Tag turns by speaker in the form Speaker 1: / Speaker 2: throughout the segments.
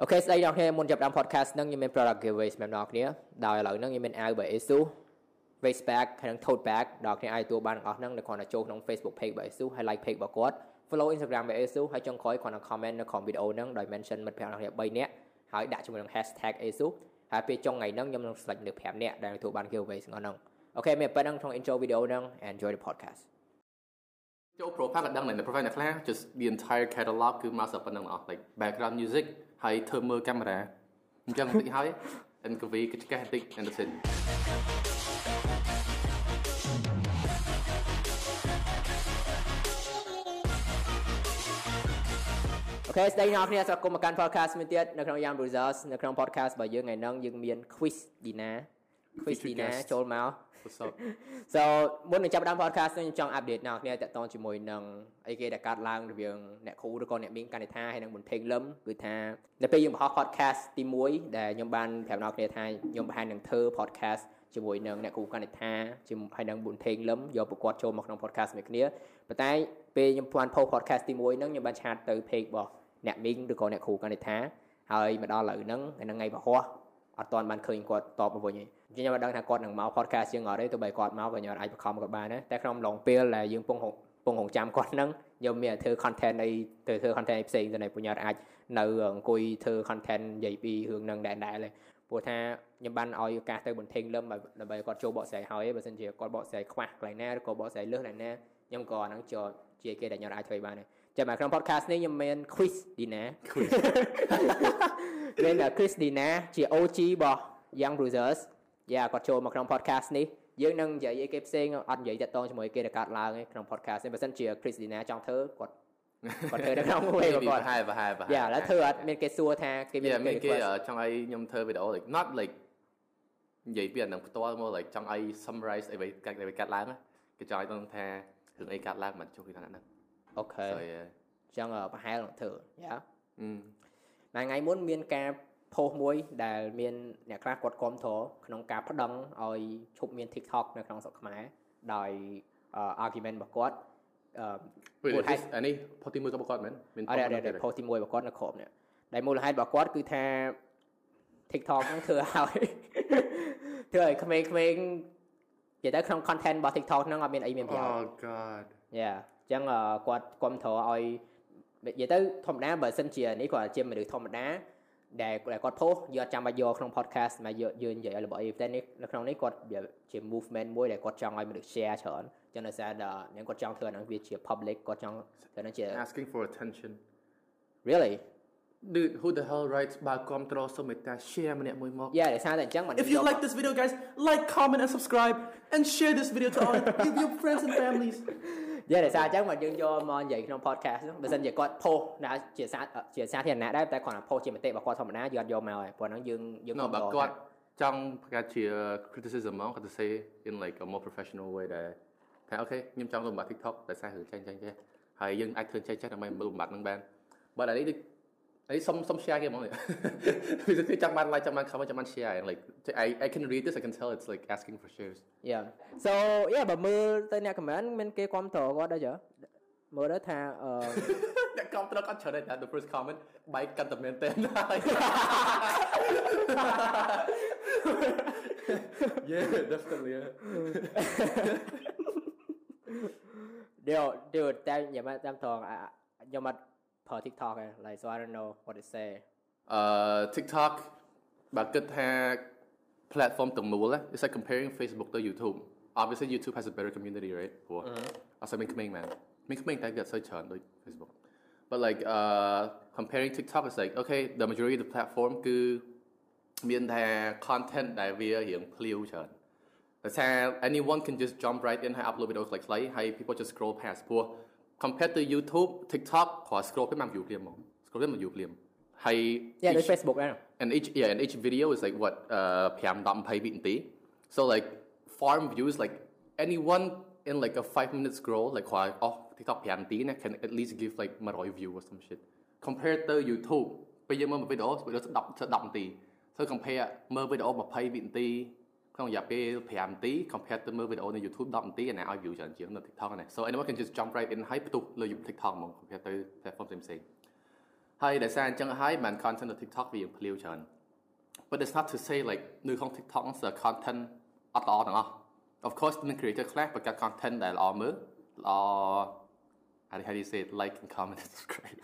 Speaker 1: OK សួស្ដីដល់គ្នាមុនចាប់ដើម podcast ហ្នឹងខ្ញុំមាន product giveaway សម្រាប់អ្នកគ្នាដោយឥឡូវហ្នឹងខ្ញុំមានអាវ by ASUS waist bag ហើយនិង tote bag ដល់គ្នាអាចទទួលបានទាំងអស់ហ្នឹងនៅគ្រាន់តែចូលក្នុង Facebook page របស់ ASUS ហើយ like page របស់គាត់ follow Instagram របស់ ASUS ហើយចុងក្រោយគ្រាន់តែ comment នៅក្នុងវីដេអូហ្នឹងដោយ mention មិត្តភក្តិរបស់គ្នា3នាក់ហើយដាក់ជាមួយនឹង hashtag ASUS ហើយពេលចុងថ្ងៃហ្នឹងខ្ញុំនឹង select នៅ5នាក់ដែលទទួលបាន giveaway ទាំងអស់ហ្នឹង OK មានប៉ុណ្ណឹងក្នុង intro video ហ្នឹង enjoy the podcast
Speaker 2: ចូល profile ក៏ដឹងដែរ profile អ្នកខ្លះ just the entire catalog គឺមកសប៉ុណ្ណឹងអស់ like background music ហើយធ្វើមើលកាមេរ៉ាអញ្ចឹងបន្តិចហើយ and កវីកិច្ចការបន្តិច and that's it
Speaker 1: អូខេស្ដីអ្នកគ្នាស្វាគមន៍មកកាន់ podcast មួយទៀតនៅក្នុង Young Brothers នៅក្នុង podcast របស់យើងថ្ងៃហ្នឹងយើងមាន quiz Dina quiz Dina ចូលមក
Speaker 2: What's up
Speaker 1: so មុននឹងចាប់ផ្ដើម podcast នេះខ្ញុំចង់ update អ្នកគ្នាតាក់ទងជាមួយនឹងអីគេដែលកាត់ឡើងរវាងអ្នកគ្រូឬក៏អ្នកមានកណិដ្ឋាហើយនឹងមុនថេងលឹមគឺថានៅពេលយើងបង្ហោះ podcast ទី1ដែលខ្ញុំបានប្រាប់អ្នកគ្នាថាខ្ញុំបង្ហាញនឹងធ្វើ podcast ជាមួយនឹងអ្នកគ្រូកណិដ្ឋាជាមួយហើយនឹងប៊ុនថេងលឹមយកប្រកួតចូលមកក្នុង podcast មួយគ្នាប៉ុន្តែពេលខ្ញុំបាន post podcast ទី1ហ្នឹងខ្ញុំបានឆាតទៅ page របស់អ្នកមីងឬក៏អ្នកគ្រូកណិដ្ឋាហើយមកដល់ឥឡូវហ្នឹងថ្ងៃថ្ងៃបង្ហោះ អត់ទាន់បានឃើញគាត់តបមកវិញទេអញ្ចឹងខ្ញុំបានដឹងថាគាត់នឹងមក podcast យើងអត់ទេទោះបីគាត់មកក៏ខ្ញុំអាចបង្ខំគាត់បានដែរតែក្នុងឡងពេលដែលយើងពងពងរងចាំគាត់ហ្នឹងខ្ញុំមានធ្វើ content អីទៅធ្វើ content ផ្សេងទៅនៃបញ្ញត្តិអាចនៅអង្គុយធ្វើ content និយាយពីរឿងហ្នឹងដែរដែរព្រោះថាខ្ញុំបានឲ្យឱកាសទៅបន្ថេងលឹមដើម្បីគាត់ចូលបកស្រាយហើយបើសិនជាគាត់បកស្រាយខ្វះកន្លែងណាឬក៏បកស្រាយលើសកន្លែងណាខ្ញុំក៏អាហ្នឹងជាគេដែលខ្ញុំអាចធ្វើបានដែរ ចាំមកក្នុង podcast នេះខ្ញុំមាន quiz Dina
Speaker 2: quiz
Speaker 1: មាន Chris Dina ជា OG របស់ Young Brothers យ៉ាគាត់ចូលមកក្នុង podcast នេះយើងនឹងនិយាយអីគេផ្សេងអត់និយាយតាក់ទងជាមួយគេដែលកាត់ឡើងក្នុង podcast នេះបើសិនជា Chris Dina ចង់ធ្វើគាត់គាត់ធ្វើនៅក្នុង way របស់គាត់
Speaker 2: ប្រហែលប្រហែលប្រហែល
Speaker 1: យ៉ាឥឡូវធ្វើអត់មានគេសួរថាគេមាន
Speaker 2: មានគេចង់ឲ្យខ្ញុំធ្វើវីដេអូ like not like និយាយពីអានឹងផ្ទាល់មក like ចង់ឲ្យ summarize អីកាត់កាត់ឡើងគេចង់ឲ្យដឹងថារឿងអីកាត់ឡើងមិនចុះពីថាហ្នឹង
Speaker 1: អូខេ
Speaker 2: so yeah
Speaker 1: ចឹងប្រហែលនឹងធ្វើយ៉ា
Speaker 2: អឺ
Speaker 1: ថ្ងៃមុនមានការផុសមួយដែលមានអ្នកខ្លះគាត់គ្រប់គ្រងក្នុងការប្តឹងឲ្យឈប់មាន TikTok នៅក្នុងស្រុកខ្មែរដោយ argument របស់គាត់អឺ
Speaker 2: Wait, is this អានេះផុសទីមួយក៏គាត់មែនមាន
Speaker 1: អត់អត់ផុសទី1របស់គាត់នៅក្រុមនេះដែលមូលហេតុរបស់គាត់គឺថា TikTok ហ្នឹងធ្វើឲ្យធ្វើឲ្យក្មេងៗនិយាយទៅក្នុង content របស់ TikTok ហ្នឹងអត់មានអីមានប្រយោជន៍
Speaker 2: Oh god
Speaker 1: យ៉ាអញ្ចឹងគាត់គ្រប់គ្រងឲ្យនិយាយទៅធម្មតាបើសិនជានេះគាត់ជាមនុស្សធម្មតាដែលគាត់ផុសយកអត់ចាំបាច់យកក្នុង podcast មកយកយើងនិយាយឲ្យរបស់អីតែនេះនៅក្នុងនេះគាត់ជា movement មួយដែលគាត់ចង់ឲ្យមនុស្ស share ច្រើនចឹងដោយសារតែគាត់ចង់ធ្វើអាហ្នឹងវាជា public គាត់ចង់ធ្វើហ្នឹងជា
Speaker 2: asking for attention
Speaker 1: really
Speaker 2: dude who the hell writes បើគ្រប់ត្រូលសុំមេត្តា share ម្នាក់មួយមក
Speaker 1: យ៉ាដោយសារតែអញ្ចឹងមិន
Speaker 2: If you like this video guys like comment and subscribe and share this video to all your friends and families
Speaker 1: យ៉ាដោយសារអញ្ចឹងមកយើងយកមកនិយាយក្នុង podcast ហ្នឹងបើសិនជាគាត់ផុសណាជាសាជាសាធារណៈដែរតែគាត់ផុសជាមតិរបស់គាត់ធម្មតាយើងអត់យកមកហើយព្រោះហ្នឹងយើងយើង
Speaker 2: No បើគាត់ចង់ប្រកាសជា criticism មកគាត់ទៅ say in like a more professional way ដែរថាអូខេខ្ញុំចង់លំបាត់ TikTok តែសាររឿងចាញ់ចាញ់ចេះហើយយើងអាចធ្វើចេះចេះដើម្បីលំបាត់នឹងបានបើអានេះ ấy some some share game only. Because they jaman like jaman cover jaman share and like I I can read this I can tell it's like asking for shares.
Speaker 1: Yeah. So yeah, but mơ tên nhà comment bên kia quan
Speaker 2: thổ ờ. có đó chứ. Mơ đó thà ờ Đã công tớ có chờ đây the first comment bay căn tập men tên. Yeah, definitely. Yeah.
Speaker 1: Điều, điều, tam, nhà mà tam thường, à, à nhà mà per TikTok eh? like so I don't know what it say.
Speaker 2: Uh TikTok បើគិតថា platform ទាំងមូល eh? it's like comparing Facebook to YouTube. Obviously YouTube has a better community right? ព្រោះអត់សូវមានក្មេងមែនមានក្មេងតែគេអត់សូវច្រើនដូច mm-hmm. Facebook. But like uh comparing TikTok is like okay the majority of the platform គឺមានថា content ដែលវារៀងភ្លាវច្រើនតែ anyone can just jump right in and upload videos like like people just scroll past poor compared to YouTube, TikTok 佢 scroll ขึ้นมาอยู่เรียมมอง scroll ขึ้นมาอยู่เรีย
Speaker 1: ม yeah each, Facebook
Speaker 2: and each yeah and each video is like what uh PM dam pay so like farm views like anyone in like a five minutes scroll like why oh TikTok PM ti can at least give like maroi view or some shit. Compared to YouTube bây giờ mà video video đọc sẽ đọc tỷ so compare mơ video mà pay không nhập cái pm tí compared to mấy video trên YouTube đọc tí and I view chẳng chỉ on TikTok này. So anyone can just jump right in hype tục lợi dụng TikTok mà compared to platform same same. Hay để sang chẳng hay man content ở TikTok vì pleo chẳng. But it's not to say like nếu không TikTok là content at all nữa. Of course the creator class but các content đã là mới là how do you say it? like and comment and subscribe.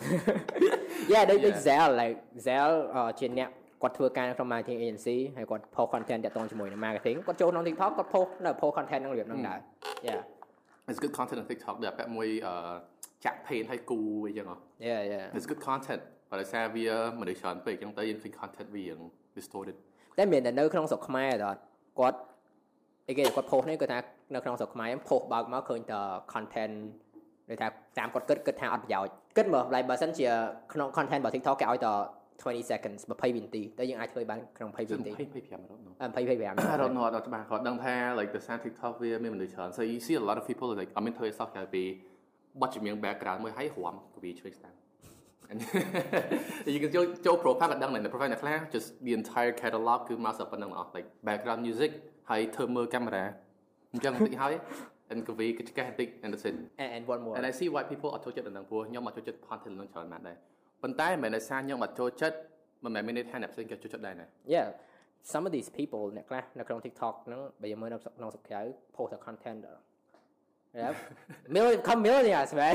Speaker 1: yeah, they
Speaker 2: yeah.
Speaker 1: Zell like Zell uh, trên nẹp គាត់ធ្វើការនៅក្នុង marketing agency ហើយគាត់ post content តាក់ទងជាមួយនឹង marketing គាត់ចូលក្នុង TikTok គាត់ post នៅ post content ហ្នឹងរបៀបហ្នឹងដែរ Yeah
Speaker 2: it's good content on TikTok ដែលពាក់មួយអឺចាក់ paint ឲ្យគូអីចឹងហ៎
Speaker 1: Yeah yeah
Speaker 2: it's good content បើដោយសារវាមនុស្សច្រើនពេកអញ្ចឹងទៅយើងឃើញ content វាយ៉ាង distorted
Speaker 1: តែមានតែនៅក្នុងស្រុកខ្មែរតើគាត់អីគេគាត់ post នេះគាត់ថានៅក្នុងស្រុកខ្មែរ post បើកមកឃើញតែ content ដូចថាតាមគាត់គិតគិតថាអត់ប្រយោជន៍គិតមើល like បើសិនជាក្នុង content របស់ TikTok គេឲ្យតែ 20 seconds 20វិនាទីតែយើងអាចធ្វើបានក្នុង20វិនាទី
Speaker 2: 25 25 don't know
Speaker 1: អឺ20 25
Speaker 2: I don't know អត់ច្បាស់គាត់ដឹងថា like the sound TikTok វាមានមនុស្សច្រើន so you see a lot of people like អត់មានធ្វើឲ្យសោះក្រៅពីបទចម្រៀង background មួយហើយរាំក៏វាឆ្វេងស្ដាំ And you can ចូលចូល profile ក៏ដឹងដែរ the profile អ្នកខ្លះ just the entire catalog គឺមកសប៉ុណ្ណឹងអស់ like background music ហើយធ្វើមើលកាមេរ៉ាអញ្ចឹងបន្តិចហើយ and ក៏វាក៏ឆ្កេះបន្តិច and that's it
Speaker 1: and and one more
Speaker 2: and I see why people អត់ចូលចិត្តដល់ហ្នឹងព្រោះខ្ញុំអត់ចូលចិត្ត content នឹងច្រើនណាស់ដែរ ប៉ុន្តែមិនមែនដោយសារខ្ញុំអត់ចូលចិត្តមិនមែនមានន័យថាអ្នកផ្សេងក៏ចូលចិត្តដែរណា
Speaker 1: yeah some of these people អ្នកខ្លះនៅក្នុង TikTok ហ្នឹងបើយើងមើលនៅក្នុងស្រុកក្រៅ post តែ content ដែរ Yeah. million come millionaires man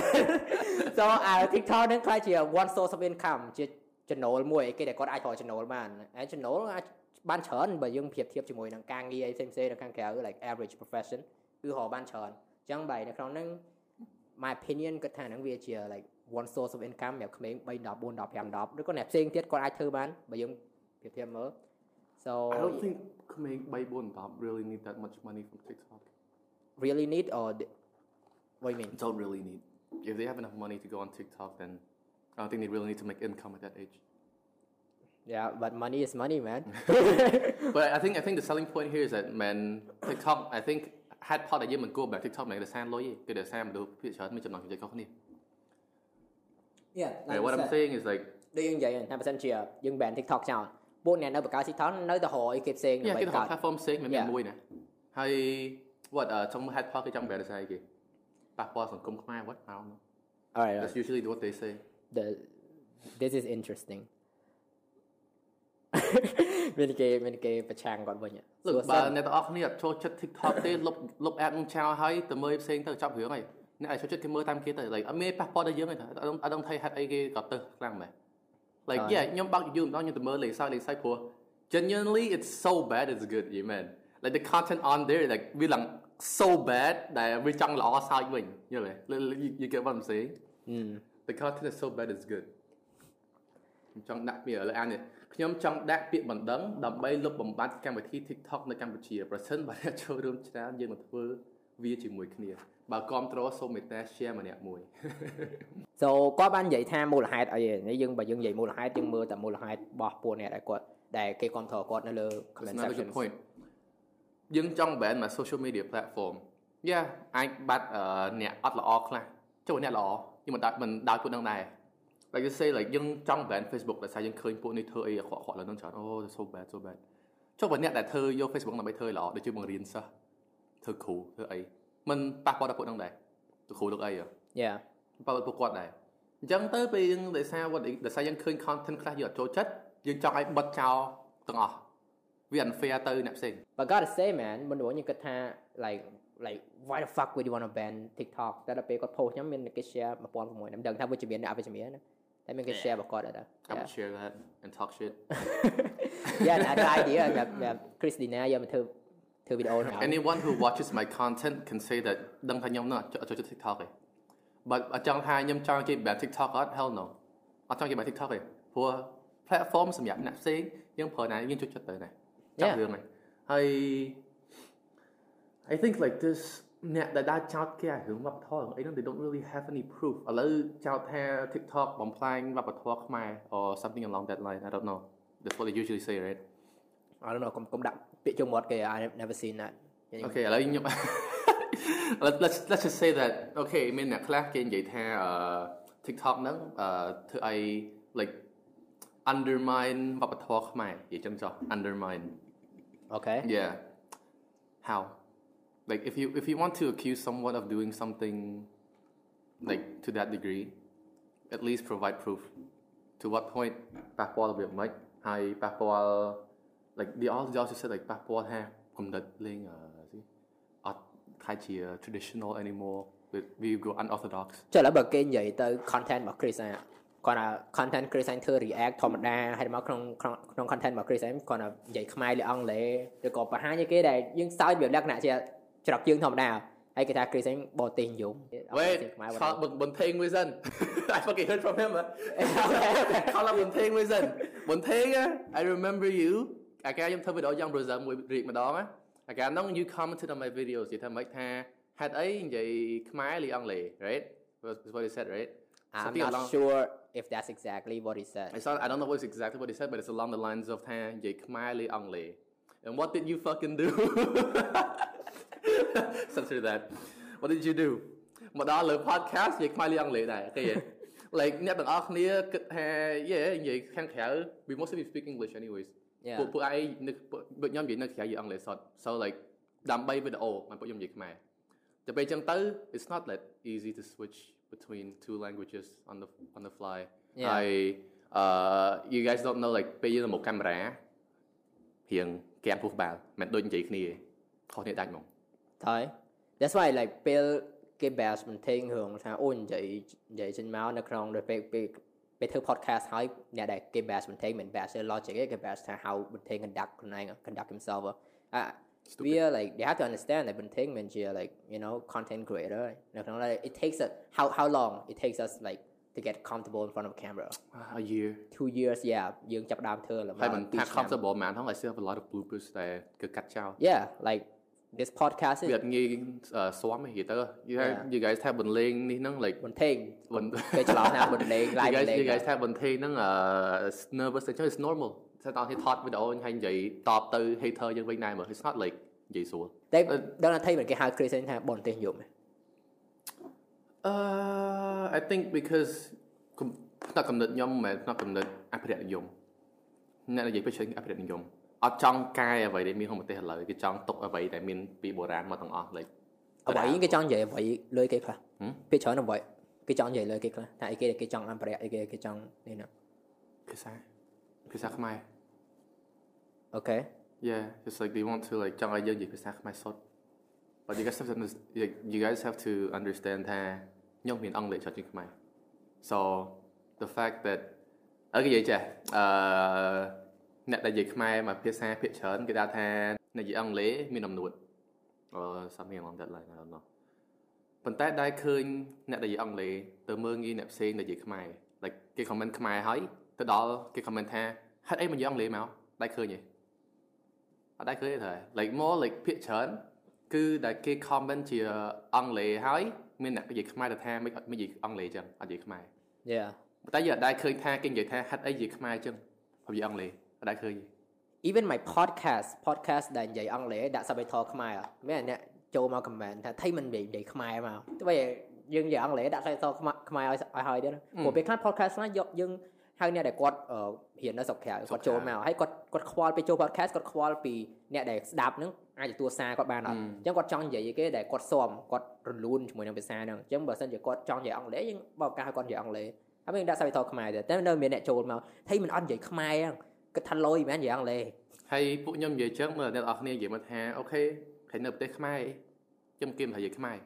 Speaker 1: so អា TikTok ហ្នឹងខ្ល้ายជា one source of income ជាចំណូលមួយគេដែលគាត់អាចរកចំណូលបានហើយចំណូលអាចបានច្រើនបើយើងប្រៀបធៀបជាមួយនឹងការងារអីផ្សេងៗនៅខាងក្រៅ like average profession គឺរកបានច្រើនអញ្ចឹងបើនៅក្នុងហ្នឹង my opinion គាត់ថាហ្នឹងវាជា like one source of income សម្រាប់ក្មេង3 10 4 10 5 10ឬក៏អ្នកផ្សេងទៀតគាត់អាចធ្វើបានបើយើងប្រៀបធៀបមើល so
Speaker 2: I don't think ក្មេង3 4 10 really need that much money from TikTok
Speaker 1: really need or the- what do you mean
Speaker 2: don't really need if they have enough money to go on TikTok then I don't think they really need to make income at that age
Speaker 1: yeah but money is money man
Speaker 2: but I think I think the selling point here is that man TikTok I think had part ដែលយើងមិនគួរបែប TikTok មិនដោយសារលុយទេគឺដោយសារមនុស្សភាគច្រើនមានចំណង់ចំណូលខុសគ្នា
Speaker 1: yeah
Speaker 2: Like, what I'm saying is like
Speaker 1: ដូចយើងនិយាយថាបើសិនជាយើង ban TikTok ចោលពួកអ្នកនៅបង្កើត TikTok នៅតែរកអីគេផ្សេង
Speaker 2: yeah គេ
Speaker 1: បង្ហៅកើត
Speaker 2: platform ផ្សេងមិនមែន
Speaker 1: Yeah.
Speaker 2: មួយណាហើយ what អឺចង់ had part គេចង់បែបដោយសារអីគេប៉ះពាល់សង្គមខ្មែរ what I don't know
Speaker 1: alright
Speaker 2: that's usually what they say
Speaker 1: the this is interesting មានគេមានគេប្រឆាំងគាត់វិញ
Speaker 2: លោក
Speaker 1: សួរ
Speaker 2: បើ
Speaker 1: សិន
Speaker 2: អ្នកទាំងអស់គ្នាអត់ចូលចិត្ត TikTok ទេលុបលុប app នឹងចោលហើយទៅមើលផ្សេងទៅចាប់រឿងហើយអ្នកឲ្យចូលចិត្តគេមើលតាមគេទៅ like អត់មានប៉ះពាល់ដល់យើងទេអត់ដឹងអត់ដឹងថាហេតុអីគេក៏ទៅខ្លាំងដែរ like
Speaker 1: អ่า
Speaker 2: yeah ខ្ញុំបើក YouTube ម្ដងខ្ញុំទៅមើលលេខសើចលេខសើចព្រោះ genuinely it's so bad it's good you man like the content on there like វាឡើង so bad ដែលវាចង់ល្អសើចវិញយល់ទេ you you get what I'm saying
Speaker 1: អឺ
Speaker 2: the content is so bad it's good ខ្ញុំចង់ដាក់ពាក្យឥឡូវអាននេះ ខ្ញុំចង់ដាក់ពាក្យបណ្ដឹងដើម្បីលុបបំបាត់កម្មវិធី TikTok នៅកម្ពុជាប្រសិនបើអ្នកចូលរួមច្រើនយើងនឹងធ្វើវាជាមួយគ្នាបើគ្រប់គ្រងសូមមេត្តា share ម្នាក់មួយ
Speaker 1: so គាត់បាននិយាយថាមូលហេតុអីនេះយើងបើយើងនិយាយមូលហេតុយើងមើលតែមូលហេតុរបស់ពួកអ្នកដែលគាត់ដែលគេគ្រប់គ្រងគាត់នៅលើ
Speaker 2: That's
Speaker 1: comment
Speaker 2: another
Speaker 1: section
Speaker 2: good point យើងចង់ ban មក social media platform យ៉ាអាចបាត់អឺអ្នកអត់ល្អខ្លះចូលអ្នកល្អយើងមិនដើរមិនដើរពួកនឹងដែរ like you say like យើងចង់ ban Facebook ដោយសារយើងឃើញពួកនេះធ្វើអីអាក្រក់ៗលើនឹងច្រើនអូ so bad so bad ចុះបើអ្នកដែលធ្វើយក Facebook ដើម្បីធ្វើឲ្យល្អដូចជាបង្រៀនសិស្សធ្វើគ្រូធ្វើអីមិនប៉ះពាល់ដល់ពួកនឹងដែរទៅគ្រូលោកអីហ៎
Speaker 1: yeah
Speaker 2: ប៉ះពាល់ពួកគាត់ដែរអញ្ចឹងទៅពេលយើងដោយសារ what ដោយសារយើងឃើញ content ខ្លះយើងអត់ចូលចិត្តយើងចង់ឲ្យបិទចោលទាំងអស់វា unfair ទៅអ្នកផ្សេង
Speaker 1: but gotta say man មិនដឹងខ្ញុំគិតថា like like why the fuck would you want to ban TikTok តែដល់ពេលគាត់ post ខ្ញុំមានគេ share 1600មិនដឹងថាវិជ្ជមានឬអវិជ្ជមានណា តែមានគេ share របស់គាត់ដែរ
Speaker 2: I would share that and talk shit
Speaker 1: yeah តែ idea សម្រាប់សម្រាប់ Christina យកមកធ្វើធ្វើវីដេអូហ្នឹង
Speaker 2: anyone who watches my content can say that ដឹងថាខ្ញុំនោះអត់ចូលចិត្ត TikTok ទេ but អត់ចង់ថាខ្ញុំចង់ជិះបែប TikTok អត់ hell no អត់ចង់ជិះបែប TikTok ទេព្រោះ platform សម្រាប់អ្នកផ្សេងយើងប្រើណាយើងចូលចិត្តទៅណាចាប់
Speaker 1: Yeah.
Speaker 2: រឿងហ្នឹងហើយ I think like this អ្នកដែលដើរចោតគេអារឿងវប្បធម៌អីហ្នឹង they don't really have any proof ឥឡូវចោតថា TikTok បំផ្លាញវប្បធម៌ខ្មែរ or something along that line I don't know that's what they usually say right
Speaker 1: I don't know កុំកុំដាក់ពាក្យជុំមាត់គេ I never seen that
Speaker 2: Okay ឥឡូវខ្ញុំ let's let's let's just say that okay មានអ្នកខ្លះគេនិយាយថាអឺ TikTok ហ្នឹងអឺធ្វើឲ្យ like undermine វប្បធម៌ខ្មែរនិយាយចឹងចុះ undermine
Speaker 1: okay
Speaker 2: yeah how like if you if you want to accuse someone of doing something like to that degree at least provide proof to to what point ប៉ះពាល់របៀបម៉េចហើយប៉ះពាល់ like they all they also said like ប៉ះពាល់ថាគំនិតលេងអឺស៊ីអត់ថាជា traditional anymore we we go unorthodox
Speaker 1: ចុះឥឡូវបើគេនិយាយទៅ content របស់ Chris ហ្នឹងគាត់ថា content Chris ហ្នឹងធ្វើ react ធម្មតាហើយមកក្នុងក្នុងក្នុង content របស់ Chris ហ្នឹងគាត់ថានិយាយខ្មែរឬអង់គ្លេសឬក៏បង្ហាញឲ្យគេដែលយើងសើចវាលក្ខណៈជា ច្រកយើងធម្មតាហើយគេថា Chris ហ្នឹងបរទេសនិយម
Speaker 2: Wait
Speaker 1: ខ្មែរ
Speaker 2: ខលបុនថេងមួយសិន I fucking heard from him ខលបុនថេងមួយសិនបុនថេង I remember you អាកាខ្ញុំធ្វើវីដេអូយ៉ាង browser មួយរៀកម្ដងអាកាហ្នឹង you commented on my videos និយាយថាម៉េចថាហេតុអីនិយាយខ្មែរឬអង់គ្លេស right that's what you said right
Speaker 1: I'm
Speaker 2: Something
Speaker 1: not
Speaker 2: along-
Speaker 1: sure if that's exactly what he said
Speaker 2: It's not, I don't know what's exactly what he said, but it's along the lines of ថានិយាយខ្មែរឬអង់គ្លេស And what did you fucking do? Censor that. What did you do? មកដល់លើ podcast និយាយខ្មែរឬអង់គ្លេសដែរគេ like អ្នកទាំងអស់គ្នាគិតថា yeah និយាយខាងក្រៅ we mostly speak English anyways
Speaker 1: Yeah.
Speaker 2: ពួកពួកឯងនៅពួកពួកខ្ញុំនិយាយនៅក្រៅនិយាយអង់គ្លេសសត so like ដើម្បីវីដេអូមកពួកខ្ញុំនិយាយខ្មែរតែពេលអញ្ចឹងទៅ it's not that easy to switch between two languages on the on the fly
Speaker 1: Yeah.
Speaker 2: I uh you guys don't know like ពេលយើងទៅមុខកាមេរ៉ារៀងកៀងពោះក្បាលមិនដូចនិយាយគ្នាទេខុសគ្នាដាច់ហ្មង
Speaker 1: thôi that's why like ពេលគេ bash មិនថេងរឿងថាអូនិយាយនិយាយចេញមកនៅក្នុងដល់ពេលពេលពេលធ្វើ podcast ហើយអ្នកដែលគេ bash មិនថេងមិន bash ទេ logic ទេគេ bash ថា how មិនថេង conduct ខ្លួនឯង conduct himself អ่ะ we are like they have to understand that មិនថេងមិនជា like you know content creator នៅក្នុង like it takes a how how long it takes us like to get comfortable in front of a camera
Speaker 2: a year
Speaker 1: two years yeah យើងចាប់ផ្ដើមធ្វើឡើង
Speaker 2: ហើយមិន
Speaker 1: ពីរ
Speaker 2: ថា
Speaker 1: ឆ្នាំ
Speaker 2: comfortable ហ្មងហ្នឹង I still have a lot of bloopers តែគឺកាត់ចោល
Speaker 1: yeah like this podcast
Speaker 2: វា
Speaker 1: is
Speaker 2: អត់ងាយអឺស្វាំទេនិយាយទៅ you have
Speaker 1: Yeah.
Speaker 2: you guys ថាបន្លេងនេះហ្នឹង like
Speaker 1: មិនថេង
Speaker 2: បន្គេ
Speaker 1: ច្រឡំថាបន្លេង
Speaker 2: you
Speaker 1: live
Speaker 2: guys
Speaker 1: បន្លេង
Speaker 2: you guys ថាបន្ថេហ្នឹងអឺ nervous តែចឹង it's normal តែតោះនេះថតវីដេអូហើយនិយាយតបទៅ hater យើងវិញដែរមើល it's not like និយាយស្រួល
Speaker 1: តែដល់ណាថៃមិនគេហៅ Chris ថាបនទេសយម
Speaker 2: Uh, I think because គំផ្នែកកំណត់ខ្ញុំមិនមែនផ្នែកកំណត់អភិរក្សនិយមអ្នកនិយាយពី chuyện អភិរក្សនិយម អត់ចង់កែអ្វីដែលមានក្នុងប្រទេសឥឡូវគេចង់ទុកអ្វីដែលមានពីបុរាណមកទាំងអស់ like
Speaker 1: អ្វីគេចង់និយាយអ្វីលើគេខ្លះ
Speaker 2: ហឹម
Speaker 1: ពេលច្រើនអ្វីគេចង់និយាយលើគេខ្លះថាអីគេគេចង់អភិរក្សអីគេគេចង់នេះណា
Speaker 2: ភាសាភាសាខ្មែរ
Speaker 1: អូខេ
Speaker 2: Yeah it's like they want to like ចង់ឲ្យយើងនិយាយភាសាខ្មែរសុទ្ធ but you guys have to under- like, you guys have to understand ថាខ្ញុំមានអង់គ្លេសច្រើនជាងខ្មែរ so the fact that អើគេនិយាយចេះអឺ អ្នកដែលនិយាយខ្មែរមកភាសាភាគច្រើនគេដាក់ថាអ្នកនិយាយអង់គ្លេសមានអំនួត or something along that line I don't know ប៉ុន្តែដែលឃើញអ្នកដែលនិយាយអង់គ្លេសទៅមើលងាយអ្នកផ្សេងដែលនិយាយខ្មែរ like គេ comment ខ្មែរហើយទៅដល់គេ comment ថាហេតុអីមិននិយាយអង់គ្លេសមកដែលឃើញទេអត់ដែលឃើញទេត្រូវ like more like ភាគច្រើនគឺដែលគេ comment ជាអង់គ្លេសហើយមានអ្នកនិយាយខ្មែរទៅថាមិនអត់មិននិយាយអង់គ្លេសចឹងអត់និយាយខ្មែរ
Speaker 1: yeah
Speaker 2: តែយើងអត់ដែលឃើញថាគេនិយាយថាហេតុអីនិយាយខ្មែរចឹងព្រោះនិយាយអង់គ្លេស អត់ដែលឃើញទេ
Speaker 1: even my podcast podcast ដែលនិយាយអង់គ្លេសដាក់ subtitle ខ្មែរមែនអ្នកចូលមក comment ថាថៃមិននិយាយនិយាយខ្មែរមកទោះបីយើងនិយាយអង់គ្លេសដាក់ subtitle ខ្មែរខ្មែរឲ្យឲ្យហើយទៀតណាព្រោះពេលខ្លះ podcast ខ្លះយកយើងហៅអ្នកដែលគាត់អឺរៀននៅស្រុកក្រៅគាត់ចូលមកហើយគាត់គាត់ខ្វល់ពេលចូល podcast គាត់ខ្វល់ពីអ្នកដែលស្ដាប់ហ្នឹងអាចទទួលសារគាត់បានអត់អញ្ចឹងគាត់ចង់និយាយអីគេដែលគាត់ស៊ាំគាត់រលូនជាមួយនឹងភាសាហ្នឹងអញ្ចឹងបើសិនជាគាត់ចង់និយាយអង់គ្លេសយើងបើកឱកាសឲ្យគាត់និយាយអង់គ្លេសហើយយើងដាក់ subtitle ខ្មែរទៀតតែនៅមានអ្នកចូលមកថៃមិនអត់និយាយខ្មែរហ្នឹង គិតថាលយមែននិយាយអង់គ្លេស
Speaker 2: ហើយពួកខ្ញុំនិយាយចឹងមើលអ្នកនរអគ្នានិយាយមកថាអូខេហើយនៅប្រទេសខ្មែរខ្ញុំគិតថានិយាយខ្មែរ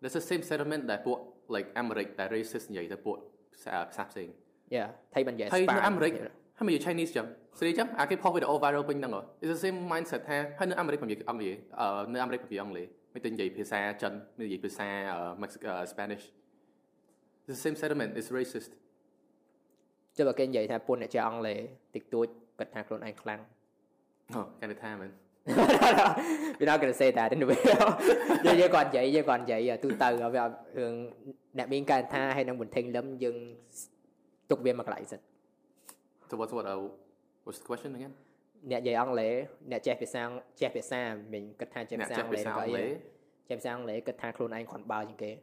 Speaker 2: There's the same sentiment ដែលពួក like អាមេរិកដែល racist និយាយទៅពួកភាសាភាសាផ្សេង
Speaker 1: យ៉ាថៃមិននិយាយ
Speaker 2: ហើយ
Speaker 1: ស្ប៉ា
Speaker 2: នៅអាមេរិកហើយមិននិយាយ Chinese ចឹងស្រីចឹងអាគេផុសវីដេអូ viral ពេញហ្នឹងហ៎ It's the same mindset ថាហើយនៅអាមេរិកមិននិយាយអង់គ្លេសអឺនៅអាមេរិកមិននិយាយអង់គ្លេសមិនទៅនិយាយភាសាចិនមិននិយាយភាសា Mexican Spanish It's the same sentiment it's racist
Speaker 1: ចុះបើគេនិយាយថាពុនអ្នកចេះអង់គ្លេសតិចតួច but not
Speaker 2: grown and clang. Oh, kind of time.
Speaker 1: We're not say that in the video. Giờ giờ còn vậy, giờ còn vậy từ từ rồi vào thường nạp miếng can tha hay năng bình thanh lắm nhưng tục viên mặc lại dần.
Speaker 2: So what's what uh, what's the question again? Nè
Speaker 1: vậy
Speaker 2: ông
Speaker 1: lễ,
Speaker 2: nè chép về
Speaker 1: sang, chép về xa mình cất tha chép sang lễ vậy. Chép sang lễ cất tha luôn anh khoảng bao nhiêu kế?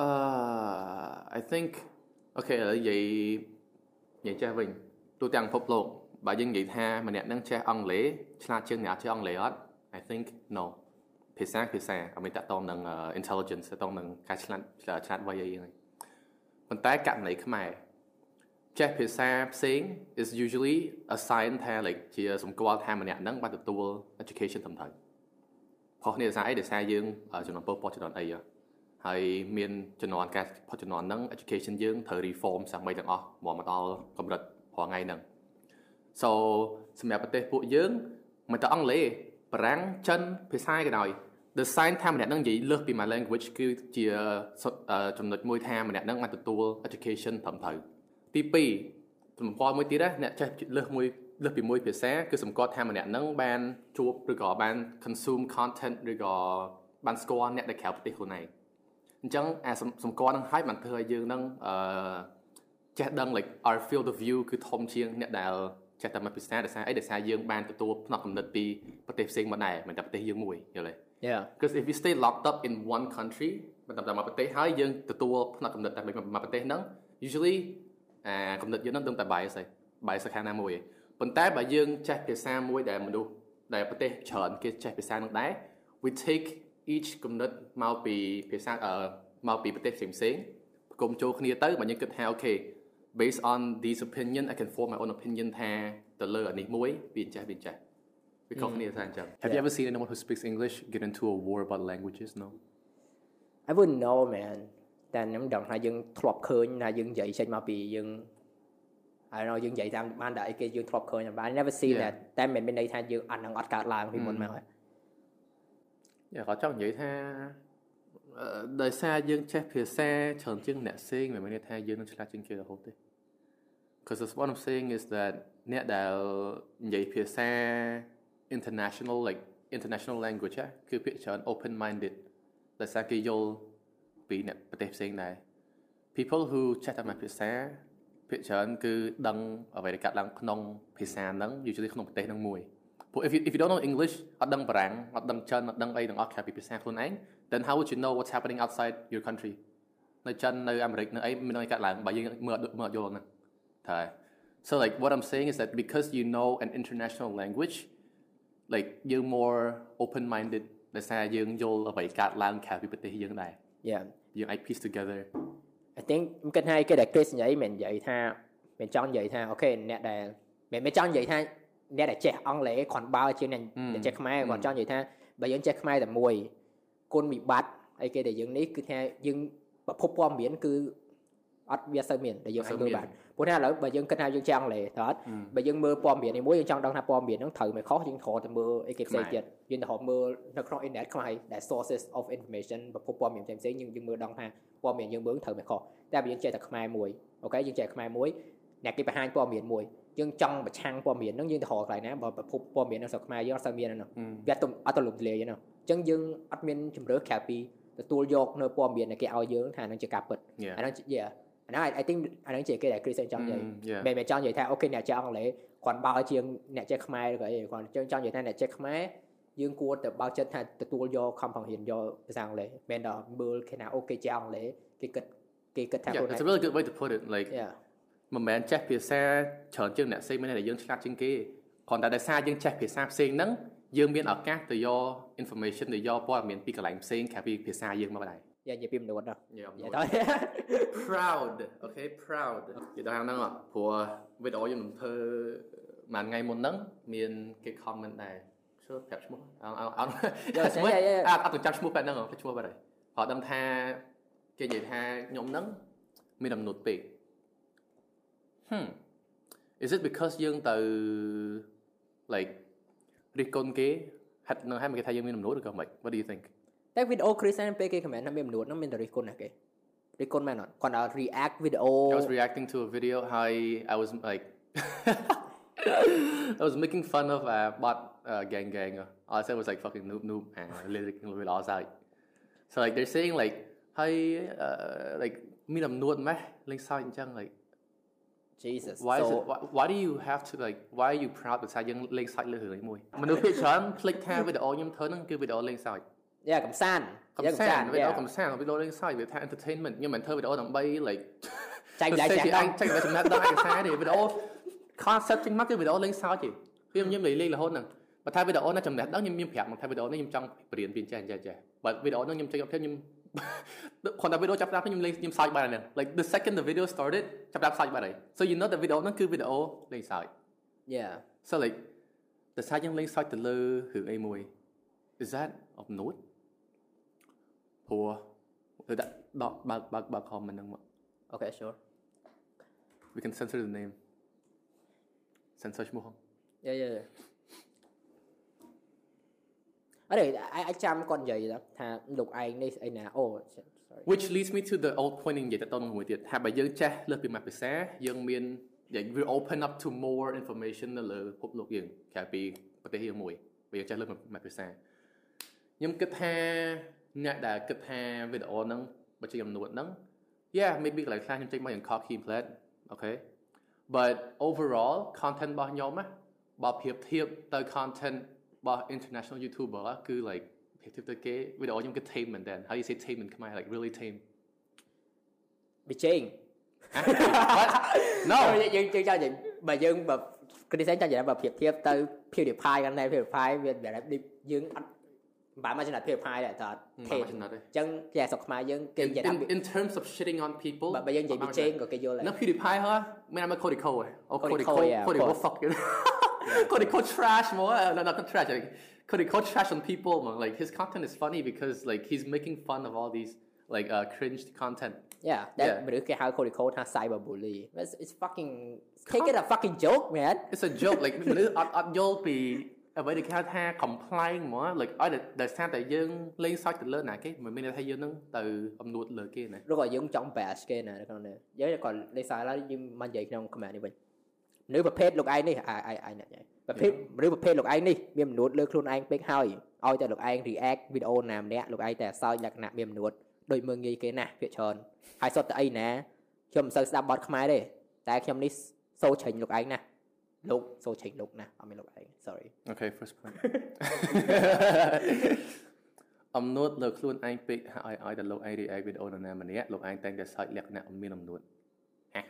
Speaker 2: Uh, I think okay là vậy vậy cha mình tôi đang phục lộ ចេះវិញទូទាំងពិភពលោកបើយើងនិយាយថាម្នាក់នឹងចេះអង់គ្លេសឆ្លាតជាងអ្នកចេះអង់គ្លេសអត់ I think no ភាសាភាសាអត់មានតកតងនឹង uh, intelligence តកតងនឹងការឆ្លាតឆ្លាតឆ្លាតវៃអីហ្នឹងប៉ុន្តែករណីខ្មែរចេះភាសាផ្សេង is usually a sign ថា like ជាសម្គាល់ថាម្នាក់ហ្នឹងបានទទួល education ត្រឹមត្រូវខុសគ្នាដោយសារអីដោយសារយើងចំនួនពលពតចំនួនអីហើយមានចំនួនការផុតចំនួនហ្នឹង education យើងត្រូវ reform សាមីទាំងអស់មកមកដល់កម្រិតរាល់ថ្ងៃហ្នឹង so សម្រាប់ប្រទេសពួកយើងមិនតែអង់គ្លេសបារាំងចិនភាសាក៏ដោយ the sign ថាម្នាក់នឹងនិយាយលើសពី my language គឺជាចំណុចមួយថាម្នាក់នឹងបានទទួល education ត្រឹមត្រូវទី2ទំព័រមួយទៀតណាអ្នកចេះលើសមួយលើសពីមួយភាសាគឺសម្គាល់ថាម្នាក់នឹងបានជួបឬក៏បាន consume content ឬក៏បានស្គាល់អ្នកដែលក្រៅប្រទេសខ្លួនឯងអញ្ចឹងអាសម្គាល់នឹងហើយបានធ្វើឲ្យយើងនឹងអឺចេះដឹង like our field of view គឺធំជាងអ្នកដែល ចេះតែមកភាសាដោយសារអីដោយសារយើងបានទទួលផ្នែកកំណត់ពីប្រទេសផ្សេងមកដែរមិនតែប្រទេសយើងមួយយល់ទេ
Speaker 1: Yeah
Speaker 2: because if you stay locked up in one country មិនតែមកប្រទេសហើយយើងទទួលផ្នែកកំណត់តែមកប្រទេសហ្នឹង usually អាកំណត់យើងហ្នឹងដឹងតែ bias ហើយ bias ខាងណាមួយឯងប៉ុន្តែបើយើងចេះភាសាមួយដែលមនុស្សដែលប្រទេសច្រើនគេចេះភាសាហ្នឹងដែរ we take each កំណត់មកពីភាសាអឺមកពីប្រទេសផ្សេងផ្សេងប្រគំចូលគ្នាទៅបើយើងគិតថាអូខេ based on these opinion I can form my own opinion ថាទៅលើអានេះមួយវាចេះវាចេះវាខុសគ្នាថាអញ្ចឹង Have you ever seen anyone who speaks English get into a war about languages no
Speaker 1: I wouldn't know man តែខ្ញុំដឹងថាយើងធ្លាប់ឃើញថាយើងនិយាយចេញមកពីយើង I don't know យើងនិយាយតាមបានតែអីគេយើងធ្លាប់ឃើញបាន never see that តែមិនមានន័យថាយើងអានឹងអត់កើតឡើងពីមុនមកហើយ
Speaker 2: យ៉ាគាត់ចង់និយាយថា ដោយសារយើងចេះភាសាច្រើនជាងអ្នកផ្សេងមិនមែនថាយើងនឹងឆ្លាតជាងគេរហូតទេ because what I'm saying is that អ្នកដែលនិយាយភាសា international like international language គឺភាគច្រើន open minded ដោយសារគេយល់ពីអ្នកប្រទេសផ្សេងដែរ people who ចេះតែមួយភាសាភាគច្រើនគឺដឹងអ្វីដែលកាត់ឡើងក្នុងភាសាហ្នឹង usually ក្នុងប្រទេសហ្នឹងមួយ ព្រោះ if you if you don't know English អត់ដឹងបារាំងអត់ដឹងចិនអត់ដឹងអីទាំងអស់ក្រៅពីភាសាខ្លួនឯង then how would you know what's happening outside your country នៅចិននៅអាមេរិកនៅអីមានអីកាត់ឡើងបើយើងមើលមើលយល់ហ្នឹងតែ so like what I'm saying is that because you know an international language like you're more open minded ដោយសារយើងយល់អ្វីកាត់ឡើងក្រៅពីប្រទេសយើងដែរ
Speaker 1: Yeah
Speaker 2: យើងអាច piece together
Speaker 1: I think ខ្ញុំគិតថាគេដែល Chris និយាយមិននិយាយថាមិនចង់និយាយថាអូខេអ្នកដែលមិនមិនចង់និយាយថា អ្នកដែលចេះអង់គ្លេសគ្រាន់បើជាងអ្នកចេះខ្មែរគាត់ចង់និយាយថាបើយើងចេះខ្មែរតែមួយគុណវិបត្តិអីគេដែលយើងនេះគឺថាយើងប្រភពព័ត៌មានគឺអត់វាសូវមានដែលយើងអាចមើលបានព្រោះថាឥឡូវបើយើងគិតថាយើងចេះអង់គ្លេសតើអត់បើយើងមើលព័ត៌មាននេះមួយយើងចង់ដឹងថាព័ត៌មានហ្នឹងត្រូវមិនខុសយើងត្រូវតែមើលអីគេផ្សេងទៀតយើងត្រូវមើលនៅក្នុង internet ខ្មែរដែល sources of information ប្រភពព័ត៌មានផ្សេងផ្សេងយើងយើងមើលដឹងថាព័ត៌មានយើងមើលត្រូវមិនខុសតែបើយើងចេះតែខ្មែរមួយអូខេយើងចេះខ្មែរមួយអ្នកគេបង្ហាញព័ត៌មានមួយ យើងចង់ប្រឆាំងព័ត៌មានហ្នឹងយើងទៅរកកន្លែងណាបើប្រភពព័ត៌មាននៅស្រុកខ្មែរយើងអត់សូវមានហ្នឹងវាអត់ទៅលំទលាយហ្នឹងអញ្ចឹងយើងអត់មានជំរឿក្រៅពីទទួលយកនៅព័ត៌មានដែលគេឲ្យយើងថាហ្នឹងជាការពិតអាហ្នឹង yeah អាហ្នឹង I think អាហ្នឹងជាគេដែល Chris ចង់និយាយមិនមែនចង់និយាយថាអូខេអ្នកចេះអង់គ្លេសគាត់បើជាងអ្នកចេះខ្មែរឬក៏អីគាត់ចង់ចង់និយាយថាអ្នកចេះខ្មែរយើងគួរតែបើកចិត្តថាទទួលយកខំប្រឹងរៀនយកភាសាអង់គ្លេសមិនដល់មើលគេថាអូគេចេះអង់គ្លេសគេគិតគេគិតថាខ្លួនឯង
Speaker 2: It's a really good way to put it like មិនមែនចេះភាសាច្រើនជាងអ្នកផ្សេងមិនតែយើងឆ្លាតជាងគេគ្រាន់តែដោយសារយើងចេះភាសាផ្សេងហ្នឹងយើងមានឱកាសទៅយក information ទៅយកព័ត៌មានពីកន្លែងផ្សេងក្រៅពីភាសាយើងមកដែរ
Speaker 1: យ៉ានិយាយពីមនុស្សដល់
Speaker 2: យ៉ាទៅ proud okay proud និយាយដល់ហ្នឹងព្រោះវីដេអូខ្ញុំនឹងធ្វើមួយថ្ងៃមុនហ្នឹងមានគេ comment ដែរឈើប្រាប់ឈ្មោះអត់អត់ឈ្មោះអត់អត់ចាំឈ្មោះបែបហ្នឹងឈ្មោះបែបហ្នឹងគាត់ដឹងថាគេនិយាយថាខ្ញុំហ្នឹងមានអំណត់ពេក hmm is it because យើងទៅ like រិះគន់គេហាត់នឹងឲ្យគេថាយើងមានអំណួតឬក៏មិន what do you think
Speaker 1: តែវីដេអូ Chris ហ្នឹងពេលគេ comment ថាមានអំណួតហ្នឹងមានតែរិះគន់ណាគេរិះគន់មែនអត់គាត់ដល់ react វីដេអូ
Speaker 2: I was reacting to a video how I was like I was making fun of uh, bot uh, gang gang all I said was like fucking noob noob and lyric លឺអស់ហើយ so like they're saying like ហើយ uh, like មានអំណួតម៉េះលេងសើចអញ្ចឹង like
Speaker 1: Jesus
Speaker 2: why so, is it why, why do you have to like why are you proud ដោយសារយើងលេងសើចលើរឿងនេះមួយមនុស្សភាគច្រើនភ្លេចថាវីដេអូខ្ញុំធ្វើហ្នឹងគឺវីដេអូលេងសើច
Speaker 1: យ៉ាកំសាន្ត
Speaker 2: កំសាន្តវីដេអូកំសាន្តវីដេអូលេងសើចវាថា entertainment ខ្ញុំមិនធ្វើវីដេអូដើម្បី like
Speaker 1: ចែកចាយ
Speaker 2: ចែកចែកចំណេះដឹងឯកសារទេវីដេអូ concept ចេញមកគឺវីដេអូលេងសើចទេខ្ញុំខ្ញុំលេងលេងរហូតហ្នឹងបើថាវីដេអូណាចំណេះដឹងខ្ញុំខ្ញុំប្រាប់មកថាវីដេអូនេះខ្ញុំចង់បរៀនពីចេះចេះចេះបើវីដេអូហ្នឹងខ្ញុំចេញអត់ខ្ញុំ គាត់តែវីដេអូចាប់ផ្ដើមខ្ញុំលេងខ្ញុំសើចបានហ្នឹង like the second the video started ចាប់ផ្ដើមសើចបានហើយ so you know the video ហ្នឹងគឺវីដេអូលេងសើច
Speaker 1: yeah
Speaker 2: so like តែសាច់យើងលេងសើចទៅលើរឿងអីមួយ is that of note ព្រោះទៅដាក់ដកបើកបើកបើក comment ហ្នឹងមក
Speaker 1: okay sure
Speaker 2: we can censor the name censor ឈ្មោះ
Speaker 1: yeah yeah yeah អរេអាចចាំគាត់និយាយថាលោកឯងនេះស្អីណាអូ sorry
Speaker 2: which leads me to the old point និយាយទៅដល់មួយទៀតថាបើយើងចេះលើសពីមួយភាសាយើងមាន we open up to more information នៅលើពិភពលោកយើងក្រៅពីប្រទេសយើងមួយបើយើងចេះលើសមួយភាសាខ្ញុំគិតថាអ្នកដែលគិតថាវីដេអូហ្នឹងបើជាចំនួនហ្នឹង yeah maybe កន្លែងខ្លះខ្ញុំចេញមកយ៉ាង cocky plate okay but overall content របស់ខ្ញុំណាបើប្រៀបធៀបទៅ content របស់ international youtuber គឺ like ប្រៀបធៀបទៅគេវីដេអូខ្ញុំគឺ tame មែនតើ how you say tame in Khmer like really tame
Speaker 1: បិជេង
Speaker 2: no
Speaker 1: យើងយើងចង់និយាយបើយើងបើ criticism ចង់និយាយបើប្រៀបធៀបទៅ PewDiePie កាន់តែ PewDiePie វាបែបយើងអត់មិនបានមកចំណាត់ PewDiePie ដែរតើ
Speaker 2: ថេចំណាត់ទេ
Speaker 1: អញ្ចឹងគេស្រុកខ្មែរយើងគេនិយាយថា
Speaker 2: in, in terms of shitting on people
Speaker 1: បើបើយើងនិយាយបិជេងក៏គេយល់ដែរ
Speaker 2: No PewDiePie ហ៎មានមក Cody Ko ហ៎អូ
Speaker 1: Cody
Speaker 2: Cody
Speaker 1: Ko,
Speaker 2: Ko
Speaker 1: yeah, of
Speaker 2: Cody Ko
Speaker 1: course.
Speaker 2: fuck you Cody Ko trash more uh, no not trash like Cody Ko trash on people man. like his content is funny because like he's making fun of all these like uh cringe content
Speaker 1: Yeah that
Speaker 2: Yeah.
Speaker 1: មនុស្សគេហៅ Cody Code ថា cyber bully it's, it's fucking take it a fucking joke man
Speaker 2: it's a joke like មនុស្សអត់អត់យល់ពីអ្វីដែលគេហៅថា complain ហ្មង like ឲ្យតែដោយសារតែយើងលេងសើចទៅលើណាគេមិនមានន័យថាយើងនឹងទៅអំនួតលើគេណា
Speaker 1: ឬក៏យើងចង់ bash គេណានៅក្នុងនេះយើងក៏លេខសារឡើយយើងមកនិយាយក្នុង comment នេះវិញ មនុស្សប្រភេទលោកឯងនេះអាយអាយអ្នកញ៉ៃប្រភេទមនុស្សប្រភេទលោកឯងនេះមានមនួតលើខ្លួនឯងពេកហើយឲ្យតែលោកឯង react វីដេអូណាម្នាក់លោកឯងតែសើចលក្ខណៈមានមនួតដូចមើងងាយគេណាស់ភាកច្រើនហើយសុទ្ធតែអីណាខ្ញុំមិនសូវស្ដាប់បទខ្មែរទេតែខ្ញុំនេះសូជ្រិញលោកឯងណាលោកសូជ្រិញលោកណាអត់មានលោកឯង sorry
Speaker 2: Okay first point អំនួតលើខ្លួនឯងពេកហើយឲ្យតែលោកឯង react វីដេអូនរណាម្នាក់លោកឯងតែងតែសើចលក្ខណៈមិនមានអំនួតហ៎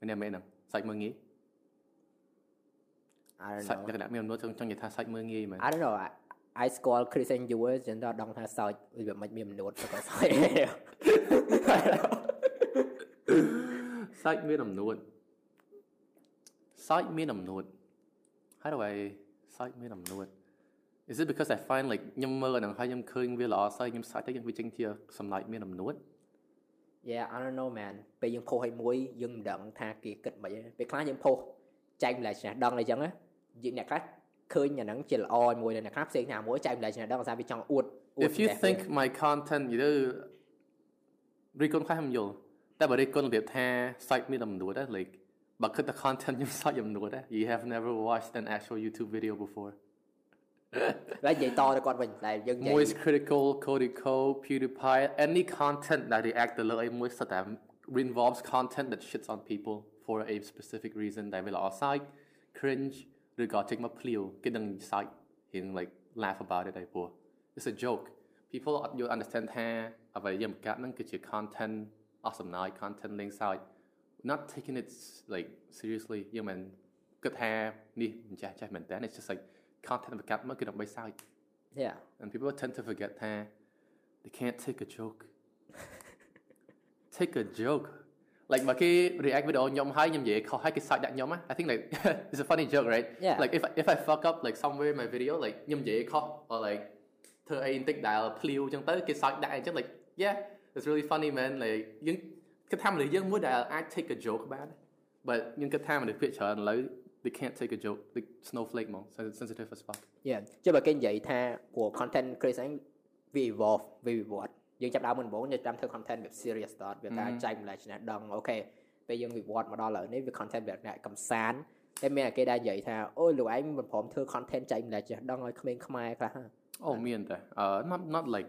Speaker 2: មែនទេមែនហ្នឹងសើចមើលងាយ
Speaker 1: I don't
Speaker 2: សើច
Speaker 1: know
Speaker 2: លក្ខណៈមានអំនួតចង់ចង់និយាយថាសើចមើលងាយមែន
Speaker 1: I don't know I, I score Chris and you ចឹងដល់ដងថាសើចវាមិនមានមនួតទៅក៏សើច
Speaker 2: សើចមានអំនួតសើចមានអំនួត How do I សើចមានអំនួត Is it because I find like ខ្ញុំមើលអាហ្នឹងហើយខ្ញុំឃើញវាល្អសើចខ្ញុំសើចទៅខ្ញុំវាចេញជាសម្លេចមានអំនួត
Speaker 1: Yeah I don't know man ពេលយើងផុសឲ្យមួយយើងមិនដឹងថាគេគិតមិនទេពេលខ្លះយើងផុស ចែកម្លែកឆ្នាំដឹងអីចឹងណាយើងអ្នកខ្លះឃើញអាហ្នឹងជាល្អមួយអ្នកខ្លះផ្សេងណាមួយចែកម្លែកឆ្នាំដឹងថាវាចង់អួតអួត
Speaker 2: If you think my content យល់រីកុនខ្លះខ្ញុំយល់តែបើរីកុនរបៀបថាសាច់មានអំនួតដែរ like បើគិតតែ content ខ្ញុំសាច់អំនួតដែរ you have never watched an actual YouTube video before
Speaker 1: ហើយនិយាយតទៅគាត់វិញតែយើងនិយាយ
Speaker 2: Moist critical Cody Co PewDiePie any content that react ទៅលើអីមួយសុទ្ធតែ involves content that shits on people for a specific reason ដែលវាល្អសាច់ cringe ឬក៏ចេញមកភ្លាវគេនឹងសាច់រៀង like laugh about it ដែរព្រោះ it's a joke people អត់យល់ understand ថាអ្វីយើងបង្កើតហ្នឹងគឺជា content អស់សំណើច content លេងសើច not taking it like seriously យើងមិនគិតថានេះមិនចាស់ចាស់មែនតើ it's just like content បង្កើតមកគឺដើម្បីសើច
Speaker 1: Yeah
Speaker 2: and people tend to forget that they can't take a joke. take a joke. like mà khi react video nhóm hai nhóm gì có hai cái site đặt nhóm á. I think like it's a funny joke right?
Speaker 1: Yeah.
Speaker 2: like if I, if I fuck up like somewhere in my video like nhóm gì có or like thơ ai tích đại plew chẳng tới cái site đại chắc like yeah it's really funny man. Like những cái tham này dân muốn đại I take a joke about it. But những cái tham này quyết trở lấy they can't take a joke. Like snowflake mà sensitive as fuck.
Speaker 1: Yeah. Chứ mà cái vậy tha của content creation vì evolve vì what? យើងចាប់ដើមមុនដំបូងយើងចាប់ធ្វើ content បែប serious start វាថាចែកម្លែកឆ្នាំដឹងអូខេពេលយើងវិវត្តមកដល់ឥឡូវនេះវា content បែបអ្នកកំសាន្តតែមានគេដែលនិយាយថាអូយលោកឯងមិនព្រមធ្វើ content ចែកម្លែកចេះដឹងឲ្យក្មេងខ្មែរខ្លះហ្នឹង
Speaker 2: អូមានតែអឺ not not like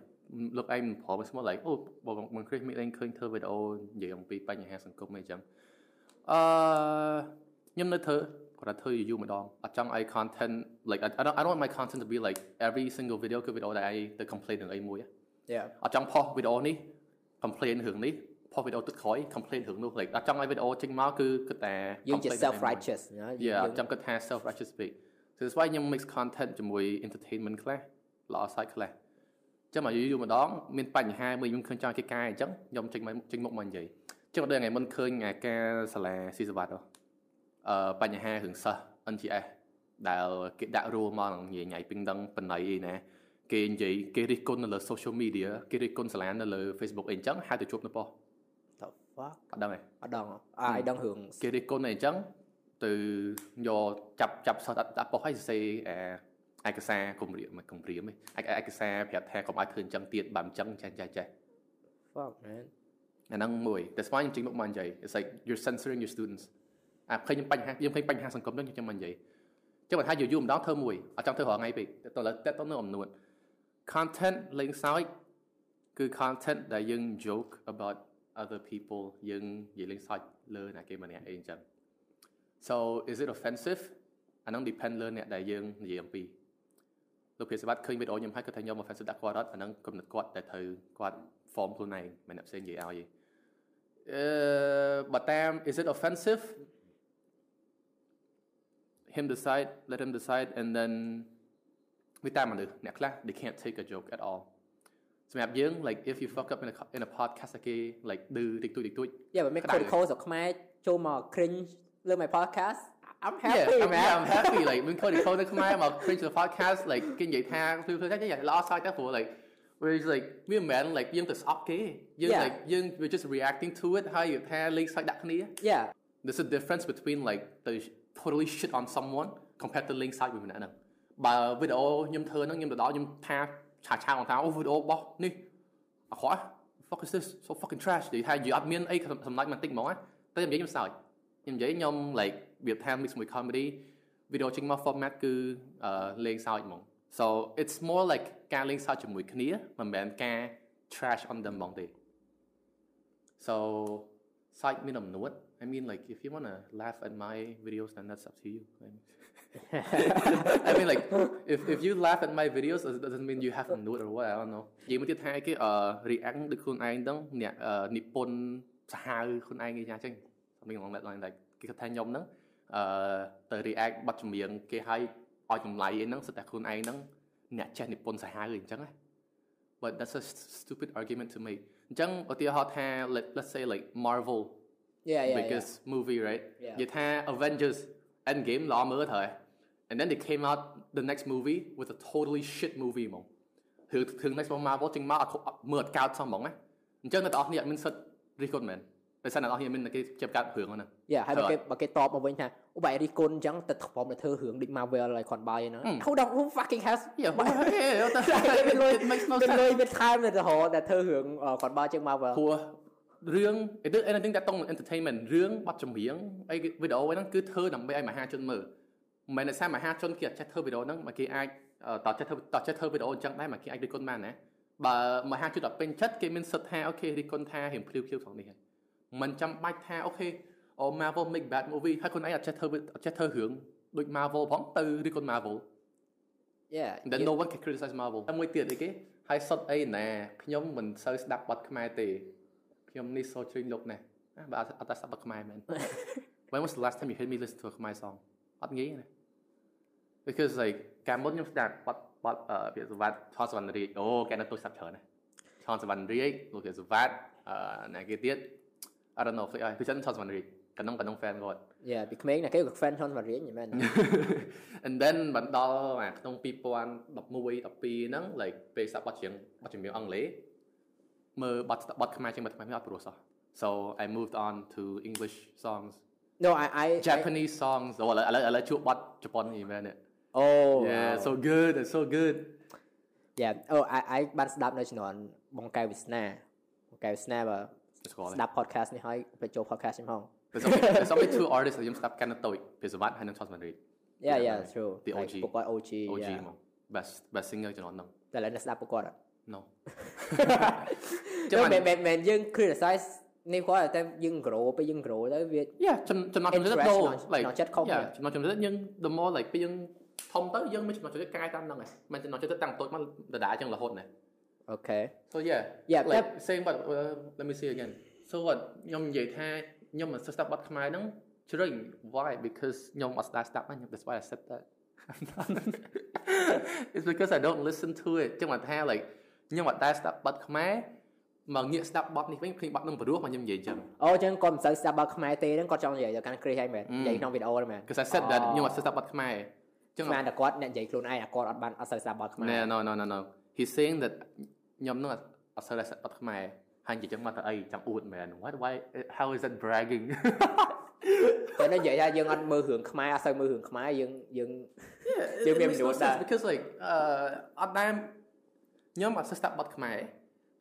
Speaker 2: លោកឯងប្រហែលស្មោះ like អូបងបងគ្រីសមានឯងឃើញធ្វើវីដេអូនិយាយអំពីបញ្ហាសង្គមអីចឹងអឺខ្ញុំនៅធ្វើគាត់ថាធ្វើយូរម្ដងអត់ចង់ឲ្យ content like I I don't I don't want my content to be like every single video គឺវីដេអូដែលឯងទៅ complain រឿងអីមួយ
Speaker 1: Yeah
Speaker 2: អត់ចង់ផុសវីដេអូនេះ complain រឿងនេះផុសវីដេអូទឹកក្រោយ complain រឿងនោះ like អត់ចង់ឲ្យវីដេអូចេញមកគឺគិតតែ
Speaker 1: យើងជា
Speaker 2: complain
Speaker 1: self righteous ណា
Speaker 2: Yeah អត់ចង់គិតថា self righteous ពេក So that's why ខ្ញុំ mix content ជាមួយ entertainment ខ្លះល្អសាច់ខ្លះចចឹងមកយូរយូរម្ដងមានបញ្ហាមួយខ្ញុំឃើញចង់គេកែអញ្ចឹងខ្ញុំចេញមកចេញមុខមកនិយាយចឹងដូចថ្ងៃមុនឃើញអាការសាលាស៊ីសវត្តអឺបញ្ហារឿងសិស្ស NGS ដែលគេដាក់រួមមកនឹងញ៉ៃពីងដឹងបណៃអីណា គេនិយាយគេរិះគន់នៅលើ social media គេរិះគន់សាលានៅលើ Facebook អីអញ្ចឹងហៅទៅជួបនៅប៉ុស្តិ៍
Speaker 1: the fuck
Speaker 2: អត់ដឹងទេ
Speaker 1: អត់ដឹងអាយដឹងរឿង
Speaker 2: គេរិះគន់អីអញ្ចឹងទៅយកចាប់ចាប់សិស្សដាក់ដាក់ប៉ុស្តិ៍ឲ្យសរសេរអាឯកសារគម្រាមមិនគម្រាមទេឯឯកសារប្រាប់ថាកុំឲ្យធ្វើអញ្ចឹងទៀតបើមិនអញ្ចឹងចេះចេះចេះ
Speaker 1: fuck man
Speaker 2: អាហ្នឹងមួយ That's why ខ្ញុំចេញមកមកនិយាយ It's like you're censoring your students អាឃើញបញ្ហាយើងឃើញបញ្ហាសង្គមហ្នឹងខ្ញុំចេញមកនិយាយចឹងបើថាយូរយូរម្ដងធ្វើមួយអត់ចង់ធ្វើរាល់ថ្ងៃពេកតើតើតើនៅអំនួត content លេងសើចគឺ content ដែលយើង joke about other people យើងនិយាយលេងសើចលើអ្នកគេម្នាក់អីអញ្ចឹង so is it offensive អាហ្នឹង depend លើអ្នកដែលយើងនិយាយអំពីលោកភាសាបាត់ឃើញវីដេអូខ្ញុំហើយគាត់ថាខ្ញុំ offensive ដាក់គាត់អត់អាហ្នឹងគំនិតគាត់ដែលត្រូវគាត់ form ខ្លួនឯងមិនអ្នកផ្សេងនិយាយឲ្យទេអឺបើតាម is it offensive him decide let him decide and then វាតាមមនុស្សអ្នកខ្លះ they can't take a joke at all សម្រាប់យើង like if you fuck up in a in a podcast គេ like ឌឺតិចតួចតិចតួច
Speaker 1: យ៉ាបើមាន
Speaker 2: ក្តៅ
Speaker 1: critical ស្រុកខ្មែរចូលមក cringe លើ my podcast I'm
Speaker 2: Yeah,
Speaker 1: happy
Speaker 2: I'm,
Speaker 1: man
Speaker 2: yeah, I'm happy like មាន code code នៅខ្មែរមក cringe the podcast like គេនិយាយថាគឺគឺថាយ៉ាងល្អសាយតែព្រោះ like whereas like វាមិនមែន like យើងទៅស្អប់គេយើង
Speaker 1: Yeah.
Speaker 2: like យើង we're just reacting to it ហើយថាលេងសាយដាក់គ្នា
Speaker 1: yeah
Speaker 2: there's a difference between like the totally shit on someone compared to លេងសាច់មួយម្នាក់ហ្នឹង បើវីដេអូខ្ញុំធ្វើហ្នឹងខ្ញុំទៅដល់ខ្ញុំថាឆាឆាមកថាអូវីដេអូរបស់នេះអាក្រក់ fuck is this so fucking trash និយាយថានិយាយអត់មានអីសម្ដេចបន្តិចហ្មងណាតែនិយាយខ្ញុំសើចខ្ញុំនិយាយខ្ញុំ like វាថា mix មួយ comedy វីដេអូចេញមក format គឺអឺលេងសើចហ្មង so it's more like ការលេងសើចជាមួយគ្នាមិនមែនការ trash on them ហ្មងទេ so សើចមានអំណួត I mean like if you want to laugh at my videos then that's up to you I mean, I mean like if if you laugh at my videos it doesn't mean you have អំណួត or what I don't know និយាយមកទៀតថាគេអឺ react ដូចខ្លួនឯងហ្នឹងអ្នកអឺនិពន្ធសាហាវខ្លួនឯងគេយ៉ាងចឹង something along that line like គេគាត់ថាខ្ញុំហ្នឹងអឺទៅ react បទចម្រៀងគេឲ្យឲ្យចម្លៃអីហ្នឹងសិតតែខ្លួនឯងហ្នឹងអ្នកចេះនិពន្ធសាហាវអីអញ្ចឹងណា but that's a stupid argument to make អញ្ចឹងឧទាហរណ៍ថា let let's say like Marvel
Speaker 1: yeah yeah
Speaker 2: biggest movie right
Speaker 1: Yeah.
Speaker 2: និយាយថា Avengers Endgame ល្អមើលត្រូវហើយ and then they came out the next movie with a totally shit movie ហ្មងរឿងរឿង next របស់ Marvel ចេញមកអត់អត់មើលអត់កោតសោះហ្មងណាអញ្ចឹងអ្នកទាំងអស់គ្នាអត់មានសិទ្ធិរិះគន់មែនដោយសារអ្នកទាំងអស់គ្នាមានគេជាប់កាត់រឿងហ្នឹង
Speaker 1: យ៉ាហើយបើ
Speaker 2: ត្រូវ
Speaker 1: គេបើគេតបមកវិញថាអូបែររីគុណអញ្ចឹងទៅព្រមទៅធ្វើរឿងដូច Marvel ហើយគាត់បាយហ្នឹង Who don't who fucking has
Speaker 2: Yeah, but hey, what the
Speaker 1: មានលុយ
Speaker 2: it makes no
Speaker 1: មានលុយ
Speaker 2: sense
Speaker 1: មានថែមទៅរហូតតែធ្វើរឿងអឺគាត់បាយជាង Marvel
Speaker 2: ព្រោះ រឿង it is anything that តង entertainment រឿងបទចម្រៀងអីវីដេអូហ្នឹងគឺធ្វើដើម្បីឲ្យមហាជនមើលមិនមែនដោយសារមហាជនគេអត់ចេះធ្វើវីដេអូហ្នឹងមកគេអាចអឺតោះចេះធ្វើតោះចេះធ្វើវីដេអូអញ្ចឹងដែរមកគេអាចរិះគន់បានណាបើមហាជនអត់ពេញចិត្តគេមានសិទ្ធិថាអូខេរិះគន់ថារៀងភ្លាវភ្លាវផងនេះហើយមិនចាំបាច់ថាអូខេអូ Marvel make bad movie ហើយខ្លួនឯងអត់ចេះធ្វើអត់ចេះធ្វើរឿងដូច Marvel ផងទៅរិះគន់ Marvel
Speaker 1: yeah
Speaker 2: then no one can criticize Marvel តែមួយទៀតអីគេហើយសុតអីណាខ្ញុំមិនសូវស្ដាប់បទខ្មែរទេ ខ្ញុំនេះសូជ្រុញលោកណាស់ណាបើអត់អត់តែស្ដាប់បទខ្មែរមែន When was the last time you heard me listen to a Khmer song អត់ងាយណា because like កាលមុនខ្ញុំស្ដាប់បទបទអឺពាក្យសវត្តថតសវណ្ណរាជអូកែនៅទូរស័ព្ទច្រើនណាថតសវណ្ណរាជលោកពាក្យសវត្តអឺណាគេទៀត I don't know ផ្លេចអើយគឺចឹងថតសវណ្ណរាជកណ្ដុងកណ្ដុង fan គាត់
Speaker 1: yeah ពីក្មេងណាគេក៏ fan ខ្លួនមករៀនមែន
Speaker 2: and then បណ្ដល់អាក្នុង2011 12ហ្នឹង like ពេលសាប់បទច្រៀងបទចម្រៀងអង់គ្លេស មើលបទបទខ្មែរជាងបទខ្មែរមិនអត់ព្រោះសោះ so I moved on to English songs
Speaker 1: no I I
Speaker 2: Japanese songs អូឥឡូវឥឡូវឥឡូវជួបបទជប៉ុននេះមែនទេ
Speaker 1: oh
Speaker 2: Yeah so good it's so good
Speaker 1: yeah oh I I បានស្ដាប់នៅជំនាន់បងកែវវាសនាបងកែវវាសនាបើ
Speaker 2: ស្គាល់ទេ
Speaker 1: ស្ដាប់ podcast នេះហើយទៅចូល podcast ខ្ញុំផង
Speaker 2: There's only, there's only two artists ដែលខ្ញុំស្ដាប់កាន់តែតូចពេលសវត្តហើយនិង Toss Madrid
Speaker 1: yeah
Speaker 2: Yeah,
Speaker 1: yeah
Speaker 2: right.
Speaker 1: true
Speaker 2: The
Speaker 1: Like,
Speaker 2: OG.
Speaker 1: ពួកគាត់ OG
Speaker 2: OG
Speaker 1: yeah
Speaker 2: ហ្មង best best singer ជំនាន់ហ្នឹង
Speaker 1: តែឥឡូវនៅស្ដាប់ពួកគាត់អត់
Speaker 2: No.
Speaker 1: Chứ mẹ mẹ dân criticize nếu có là ta dân grow bây grow tới việc
Speaker 2: yeah chúng
Speaker 1: chúng rất đâu
Speaker 2: like
Speaker 1: nó chết không
Speaker 2: yeah chúng chúng rất nhưng the more like bây dân thông tới dân mới chúng nó chúng rất cai tâm năng này. Mà chúng rất tăng tốt mà đã đã là hồn này.
Speaker 1: Okay
Speaker 2: so yeah.
Speaker 1: Yeah
Speaker 2: like,
Speaker 1: that...
Speaker 2: same but uh, let me see again. So what? Nhóm vậy tha nhóm mình sẽ start bắt khai nắng children why? Because nhóm mà start start that's why I said that. It's because I don't listen to it. Chứ mà tha like ខ្ញុំអត់ដែលស្ដាប់បទខ្មែរមកងាកស្ដាប់បទនេះវិញឃើញបទនឹងព្រោះមកខ្ញុំនិយាយអញ្ចឹង
Speaker 1: អូអញ្ចឹងគាត់មិនសូវស្ដាប់បទខ្មែរទេហ្នឹងគាត់ចង់និយាយទៅកាន់ Chris ហើយមែននិយាយក្នុងវីដេអូហ្នឹងមែន
Speaker 2: because I said that ខ្ញុំអត់ស្ដាប់បទខ្មែរអញ្ចឹង
Speaker 1: ស្មានតែគាត់អ្នកនិយាយខ្លួនឯងអាគាត់អត់បានអត់សូវស្ដាប់បទខ្មែរ
Speaker 2: ណែ no no no no he's saying that ខ្ញុំនឹងអត់សូវស្ដាប់បទខ្មែរហើយនិយាយចឹងមកទៅអីចង់អួតមែន what why how is that bragging
Speaker 1: តែនិយាយថាយើងអត់មើលរឿងខ្មែរអត់សូវមើលរឿងខ្មែរយើងយើង Chứ
Speaker 2: it
Speaker 1: em
Speaker 2: makes
Speaker 1: hiểu
Speaker 2: no
Speaker 1: ta.
Speaker 2: sense because like អឺអត់ដែល ខ្ញុំអត់សូវស្ដាប់បទខ្មែរ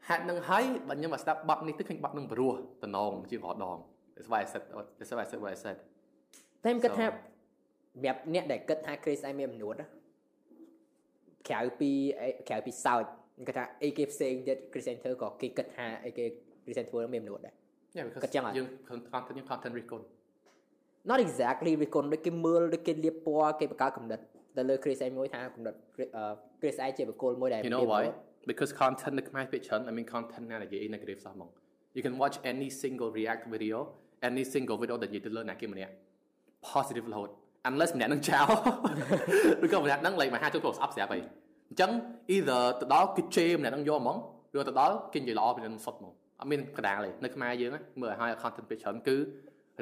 Speaker 2: ហេតុនឹងហើយបើខ្ញុំអត់ស្ដាប់បទនេះទៅឃើញបទនឹងព្រោះតំណងជាងរហដង that's why I said that's why I said what I said
Speaker 1: តែខ្ញុំគិត
Speaker 2: So-
Speaker 1: ថាសម្រាប់អ្នកដែលគិតថា Chris ឯងមានមនួតណាក្រៅពីអីក្រៅពីសោចគាត់ថាអីគេផ្សេងទៀត Chris Center ក៏គេគិតថាអីគេ Chris Center មានមនួតដែរ
Speaker 2: yeah because
Speaker 1: គិតចឹងហ៎
Speaker 2: យើង content យើង content រិះគន់
Speaker 1: not exactly វាគុណដូចគេមើលដូចគេលៀបពណ៌គេបង្កើតកំណត់ ទៅលើ Chris ឯងមួយថាកំណត់ Chris អឺ Chris ឯងជាបុគ្គលមួយដែល
Speaker 2: You know why? Because content នៅខ្មែរពេកច្រើន I mean content ណានិយាយ negative សោះហ្មង You can watch any single react video any single video ដែលនិយាយទៅលើអ្នកគេម្នាក់ positive រហូត unless ម្នាក់នឹងចោលឬក៏ម្នាក់នឹង like មហាជនចូលស្អប់ស្រាប់អីអញ្ចឹង either ទៅដល់គេជេរម្នាក់នឹងយកហ្មងឬទៅដល់គេនិយាយល្អពីនឹងសុទ្ធហ្មងអត់មានកដាលទេនៅខ្មែរយើងណាមើលឲ្យហើយ content ពេកច្រើនគឺ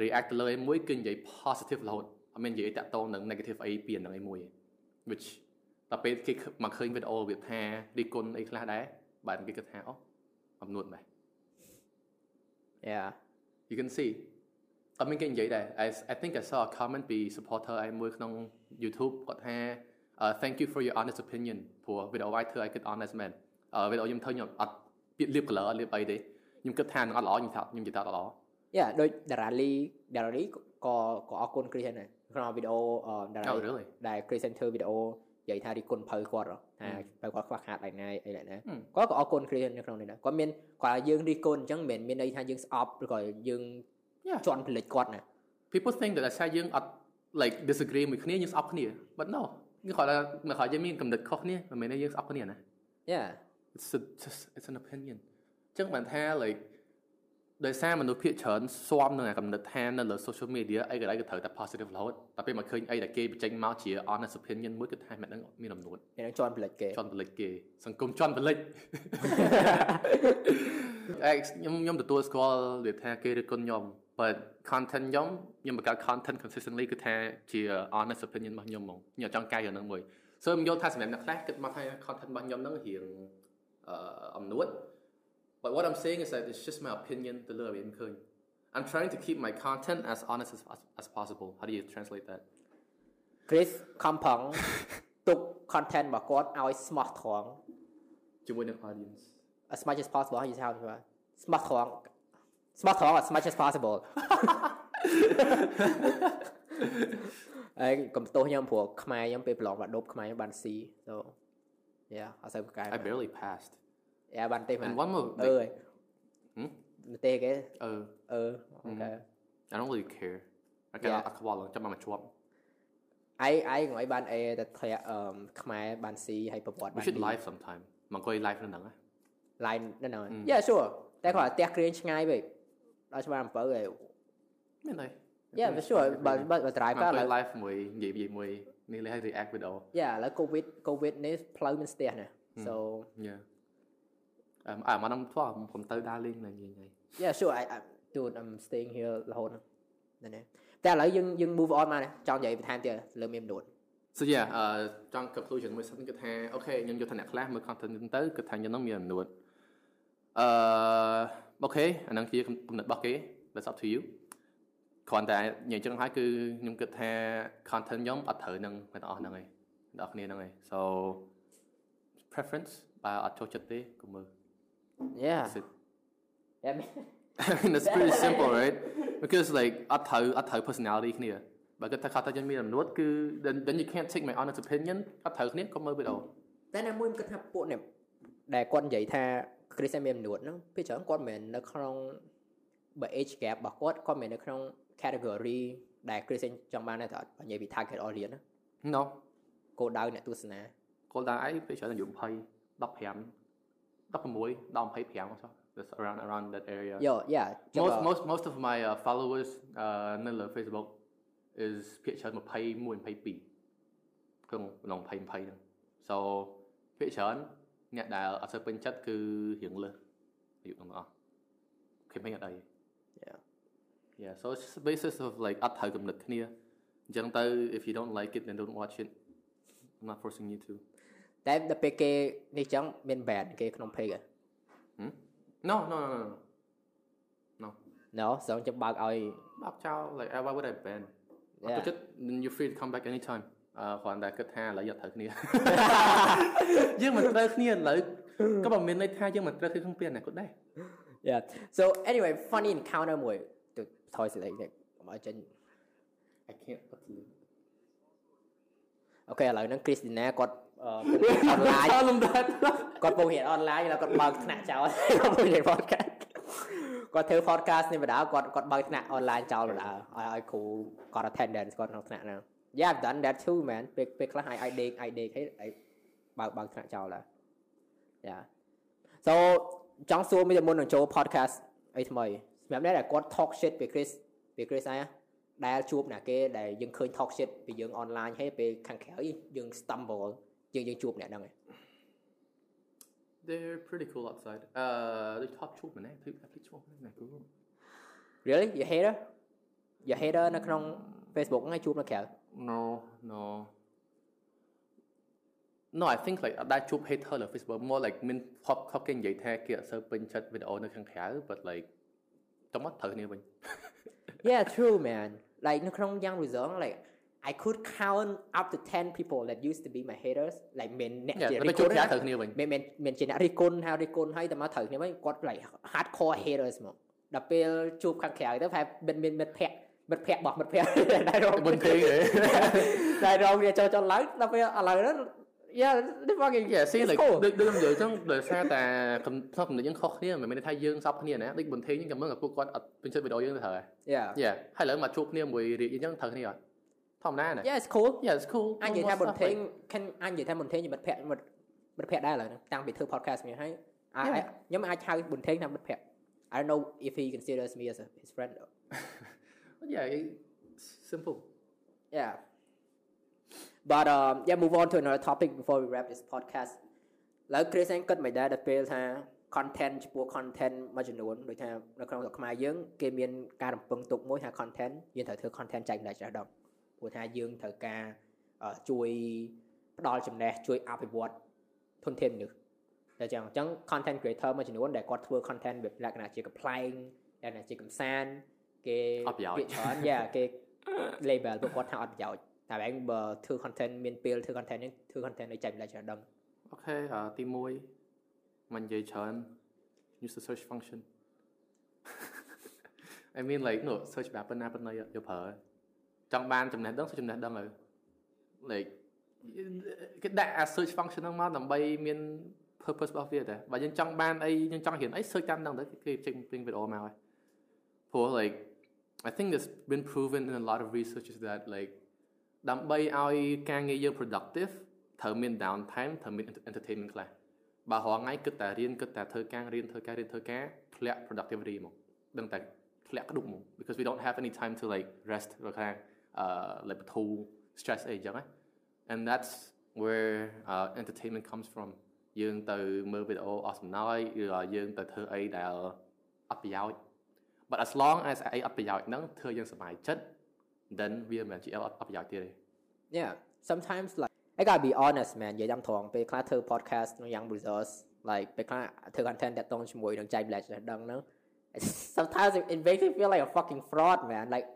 Speaker 2: react ទៅលើអីមួយគឺនិយាយ positive រហូតអត់មាននិយាយតាក់ទងនឹង negative អីពីនឹងអីមួយទេ which ដល់ពេលគេមកឃើញវីដេអូវាថារីគុណអីខ្លះដែរបាទគេគិតថាអូអំនួតម៉េះ
Speaker 1: Yeah
Speaker 2: you can see អត់មានគេនិយាយដែរ I I think I saw a comment ពី supporter ឯមួយក្នុង YouTube គាត់ថា uh, thank you for your honest opinion ព្រោះវីដេអូវាយធ្វើឲ្យគិត honest មែនអឺវីដេអូខ្ញុំធ្វើខ្ញុំអត់ពាក្យលៀប color អត់លៀបអីទេខ្ញុំគិតថានឹងអត់ល្អខ្ញុំថាខ្ញុំនិយាយថាអត់ល្អ
Speaker 1: Yeah ដូច Darali Darali ក៏ក៏អរគុណ Chris ដែរ ក្នុងវីដេអូអឺ
Speaker 2: Oh
Speaker 1: Darali
Speaker 2: really
Speaker 1: ដែល Chris Center វីដេអូនិយាយថារីគុណភៅគាត់ហ៎ថាភៅគាត់ខ្វះខាតឯណាអីដែរណា
Speaker 2: ហឹម
Speaker 1: គាត់ក៏អរគុណ Chris នៅក្នុងនេះដែរគាត់មានគាត់ឲ្យយើងរីគុណអញ្ចឹងមិនមែនមានន័យថាយើងស្អប់ឬក៏យើង
Speaker 2: Yeah
Speaker 1: ជន់ផលិតគាត់ណា
Speaker 2: people think that ថាយើងអត់ like disagree មួយគ្នាយើងស្អប់គ្នា but no គេគាត់ថាមកគាត់យើងមានកំណត់ខុសគ្នាមិនមែនថាយើងស្អប់គ្នាណា
Speaker 1: Yeah
Speaker 2: it's a, just it's an opinion អញ្ចឹងបានថា like ដោយសារមនុស្សភាគច្រើនស្វាំនឹងអាកំណត់ថានៅលើ social media អីក៏ដោយក៏ត្រូវតែ positive រហូតតែពេលមកឃើញអីដែលគេបញ្ចេញមកជា honest opinion មួយគឺថាមិនដឹងមានអំនួត
Speaker 1: មាននឹងជន់ផលិតគេ
Speaker 2: ជន់បលិចគេសង្គមជន់បលិចអេខ្ញុំខ្ញុំទទួលស្គាល់វាថាគេឬគុណខ្ញុំ but content ខ្ញុំខ្ញុំបង្កើត content consistently គឺថាជា honest opinion របស់ខ្ញុំហ្មងខ្ញុំអត់ចង់កែរឿងហ្នឹងមួយ so ខ្ញុំយល់ថាសម្រាប់អ្នកខ្លះគិតមកថា content របស់ខ្ញុំហ្នឹងរៀងអឺអំនួត but what I'm saying is that it's just my opinion ទៅលើវាមិនឃើញ I'm trying to keep my content as honest as, as, as possible how do you translate that
Speaker 1: Chris ខំប្រឹងទុក content របស់គាត់ឲ្យស្មោះត្រង់
Speaker 2: ជាមួយនឹង audience
Speaker 1: as much as possible ហើយយល់ថាស្មោះត្រង់ស្មោះត្រង់ as much as possible ហើយកុំទោសខ្ញុំព្រោះខ្មែរខ្ញុំពេលប្រឡងបាក់ដប់ខ្មែរខ្ញុំបាន C so yeah អត់សូវប្រកែ
Speaker 2: I barely passed
Speaker 1: យ៉ាបានទេមែន
Speaker 2: and one more
Speaker 1: អឺ
Speaker 2: Hmm?
Speaker 1: នៅទេគេ
Speaker 2: អឺ
Speaker 1: អឺអូខេ
Speaker 2: I don't really care អត់គេ
Speaker 1: Yeah.
Speaker 2: អត់ខ្វល់ចាំមកជាប់
Speaker 1: ឯងឯងងឲ្យបាន A តែធ្លាក់អឺខ្មែរបាន C ហើយប្រវត្តិ
Speaker 2: we
Speaker 1: បាន
Speaker 2: should
Speaker 1: B
Speaker 2: live sometime មកអង្គុយ live នៅហ្នឹងណា
Speaker 1: line នៅហ្នឹង
Speaker 2: Mm.
Speaker 1: Yeah sure តែគាត់ផ្ទះគ្រៀងឆ្ងាយពេកដល់ច្បារអំពៅហើយ
Speaker 2: មានអី
Speaker 1: Yeah for sure បើបើបើ drive
Speaker 2: មក
Speaker 1: ក៏
Speaker 2: អង្គុ
Speaker 1: ឡើ
Speaker 2: យ
Speaker 1: យ
Speaker 2: live មួយនិយាយនិយាយមួយនេះលេហើយ react video
Speaker 1: Yeah ឥឡូវ COVID COVID នេះផ្លូវមានស្ទះណា so
Speaker 2: yeah អឺអាមកខ្ញុំធ្វើខ្ញុំទៅដើរលេងនៅនិយាយនិយាយ
Speaker 1: yeah sure I, I dude I'm staying here រហូតហ្នឹងណាតែឥឡូវយើងយើង move on មកណាចង់និយាយបន្ថែមទៀតលើមានដូន
Speaker 2: so yeah អឺចង់ conclusion មួយសិនគឺថាអូខេខ្ញុំយល់ថាអ្នកខ្លះមើល content ហ្នឹងទៅគឺថាខ្ញុំហ្នឹងមានអំនួតអឺអូខេអាហ្នឹងជាគំនិតរបស់គេ that's up to you គ្រាន់តែនិយាយចឹងហើយគឺខ្ញុំគិតថា content ខ្ញុំអត់ត្រូវនឹងអ្នកទាំងអស់ហ្នឹងឯងអ្នកនរគ្នាហ្នឹងឯង so preference បើអត់ចូលចិត្តទេកុំមើល
Speaker 1: yeah
Speaker 2: That's it.
Speaker 1: yeah
Speaker 2: I mean that's pretty simple right because like អត់ត្រូវអត់ត្រូវ personality គ្នាបើគិតថា content ខ្ញុំមានអំនួតគឺ then then you can't take my honest opinion អត់ត្រូវគ្នាកុំមើលវីដេអូ
Speaker 1: តែណាមួយខ្ញុំគិតថាពួកនេះដែលគាត់និយាយថា Chris ឯងមានអំនួតហ្នឹងពេលច្រើនគាត់មិនមែននៅក្នុងបើ age gap របស់គាត់គាត់មិនមែននៅក្នុង category ដែល Chris ឯងចង់បានដែរតែអត់និយាយពី target audience ណា
Speaker 2: no
Speaker 1: គោលដៅអ្នកទស្សនា
Speaker 2: គោលដៅអីពេលច្រើនអាយុ20 15 16ដល់25ចុះ that's around around that area
Speaker 1: យោ yeah ចឹង
Speaker 2: most
Speaker 1: ក៏
Speaker 2: most most of my uh, followers uh នៅលើ Facebook is ភាគច្រើន21 22ក្នុងក្នុង20 20ហ្នឹង so ភាគច្រើន អ្នកដែលអត់សូវពេញចិត្តគឺរៀងលើសអាយុទាំងអស់ campaign អត់អី
Speaker 1: Yeah.
Speaker 2: Yeah so it's just a basis of like អត់ត្រូវកំណត់គ្នាអញ្ចឹងទៅ if you don't like it then don't watch it I'm not forcing you to
Speaker 1: តែដល់ពេលគេនេះចឹងមាន ban គេក្នុង page ហ៎
Speaker 2: hmm? no no no no no
Speaker 1: No សងចាំបើកឲ្យ
Speaker 2: បោកចោល like why would I ban អត់
Speaker 1: Yeah.
Speaker 2: ទៅចិត្ត then you're free to come back anytime អឺគ្រាន់តែគិតថាឥឡូវយកត្រូវគ្នាយើងមិនត្រូវគ្នាឥឡូវក៏មិនមានន័យថាយើងមិនត្រូវគ្នាក្នុងពេលអនាគតដែរ
Speaker 1: Yeah so anyway funny encounter មួយទៅថយសិលេងនេះកុំឲ្យចេញ
Speaker 2: I can't put the
Speaker 1: អូខេឥឡូវហ្នឹង Christina គាត់ អឺ online
Speaker 2: លំដាប់
Speaker 1: គាត់ពងរៀន online ហើយគាត់បើកថ្នាក់ចោលគាត់ពងរៀន podcast គាត់ធ្វើ podcast នេះបណ្ដាគាត់គាត់បើកថ្នាក់ online ចោលបណ្ដាឲ្យឲ្យគ្រូគាត់ attendance គាត់ក្នុងថ្នាក់ហ្នឹង Yeah I've done that too man ពេលពេលខ្លះឲ្យឲ្យដេកឲ្យដេកឲ្យឲ្យបើកបើកថ្នាក់ចោលដែរ Yeah so ចង់សួរមួយទៅមុននឹងចូល podcast អីថ្មីសម្រាប់អ្នកដែលគាត់ talk shit ពី Chris ពី Chris អីដែលជួបអ្នកគេដែលយើងឃើញ talk shit ពីយើង online ហើយពេលខាងក្រៅយើង stumble យើងយើងជួបអ្នកហ្នឹងឯង
Speaker 2: They're pretty cool outside អឺ they talk ជួបម្នាក់គឺភ្លេចឈ្មោះម្នាក់ cool
Speaker 1: Really you hater you hater នៅក្នុង Facebook ហ្នឹងឯងជួបនៅក្រៅ
Speaker 2: No no No I think like អត់ដែរជួប hater លើ Facebook more like មាន pop ខកគេនិយាយថាគេអត់សូវពេញចិត្តវីដេអូនៅខាងក្រៅ but like ចាំមកត្រូវគ្នាវិញ
Speaker 1: Yeah true man like នៅក្នុង Young Result like I could count up to 10 people that used to be my haters like មានអ្នក
Speaker 2: Yeah
Speaker 1: ជា
Speaker 2: តែជួប
Speaker 1: រិះគន់
Speaker 2: ក្រៅ
Speaker 1: ណា
Speaker 2: ត្រូវគ្នាវិញ
Speaker 1: មានមានមានជាអ្នករិះគន់ហើយរិះគន់ហើយតែមកត្រូវគ្នាវិញគាត់ like hardcore haters មកដល់ពេលជួបខាងក្រៅទៅប្រហែលមានមានមិត្តភ័ក្តិមិត្តភ័ក្តិរបស់មិត្តភ័ក្តិដែលរក
Speaker 2: មិនទេ
Speaker 1: ដែលរកវាចូលចូលឡើងដល់ពេលឥឡូវហ្នឹង Yeah this fucking
Speaker 2: Yeah see
Speaker 1: it's
Speaker 2: like
Speaker 1: cool.
Speaker 2: ដូចដូចខ្ញុំនិយាយចឹងដោយសារតែកំផ្នែកកំណត់យើងខុសគ្នាមិនមែនថាយើងសពគ្នាណាដូចបន្ថេងហ្នឹងក៏មិនក៏ពួកគាត់អត់ពេញចិត្តវីដេអូយើងទៅត្រូវហើយ
Speaker 1: Yeah
Speaker 2: Yeah ហើយឥឡូវមកជួបគ្នាមួយរៀបអញ្ចឹងត្រូវគ្នាអត់ ធម្មតាណា
Speaker 1: Yeah it's cool
Speaker 2: Yeah it's cool
Speaker 1: អញនិយាយថាបន្ថេងខាងអញនិយាយថាបន្ថេងជាមិត្តភ័ក្តិមិត្តមិត្តភ័ក្តិដែរឥឡូវហ្នឹងតាំងពីធ្វើ podcast នេះហើយអា
Speaker 2: Yeah.
Speaker 1: ខ្ញុំអាចហៅបន្ថេងថាមិត្តភ័ក្តិ I don't know if he considers me as a, his friend though.
Speaker 2: Yeah it's simple
Speaker 1: Yeah. But um yeah move on to another topic before we wrap this podcast ឡើយ Chris ឯងគិតមិនដែរដល់ពេលថា content ចំពោះ content មួយចំនួនដូចថានៅក្នុងស្រុកខ្មែរយើងគេមានការរំពឹងទុកមួយថា content យើងត្រូវធ្វើ content ចែកម្លែកច្រើនដង ព្រោះថាយើងត្រូវការអឺជួយផ្ដល់ចំណេះជួយអភិវឌ្ឍធនធានមនុស្សតែចឹងអញ្ចឹង content creator មួយចំនួនដែលគាត់ធ្វើ content បែបលក្ខណៈជាកំ pl ែងលក្ខណៈជាកំសាន្តគេ
Speaker 2: អត់ប្រយោជន៍
Speaker 1: ពាក្យច្រើនយ៉ាគេ label ពួកគាត់ថាអត់ប្រយោជន៍តែបែងបើធ្វើ content មានពេលធ្វើ content នេះធ្វើ content ឲ្យចែកម្លែកច្រើនដង
Speaker 2: អូខេអឺទី1មិននិយាយច្រើន use the search function I mean like no search បែបប៉ុណ្ណាប៉ុណ្ណីយកប្រើ ចង់បានចំណេះដឹង search ចំណេះដឹងទៅ like គេដាក់អា search function ហ្នឹងមកដើម្បីមាន purpose របស់វាតែបើយើងចង់បានអីយើងចង់រៀនអី search តាមហ្នឹងទៅគេចេញពេញវីដេអូមកហើយព្រោះ like I think it's been proven in a lot of researches that like ដើម្បីឲ្យការងារយើង productive ត្រូវមាន down time ត្រូវមាន entertainment ខ្លះបើរងថ្ងៃគិតតែរៀនគិតតែធ្វើការរៀនធ្វើការរៀនធ្វើការធ្លាក់ productivity មកដឹងតែធ្លាក់ក្ដុកមក because we don't have any time to like rest ឬខាង អឺ like បធូរ stress អីចឹងណា and that's where uh, entertainment comes from យើងទៅមើលវីដេអូអស់សំណើចឬក៏យើងទៅធ្វើអីដែលអត់ប្រយោជន៍ but as long as អីអត់ប្រយោជន៍ហ្នឹងធ្វើយើងសប្បាយចិត្ត then វាមិនមែនជាអត់អត់ប្រយោជន៍ទៀតទេ
Speaker 1: Yeah sometimes like I gotta be honest man និយាយតាមត្រង់ពេលខ្លះធ្វើ podcast ក្នុង Young Brothers like ពេលខ្លះធ្វើ content តាក់ទងជាមួយនឹងចែកម្លែកចំណេះដឹងហ្នឹង sometimes it it makes me feel like a fucking fraud man like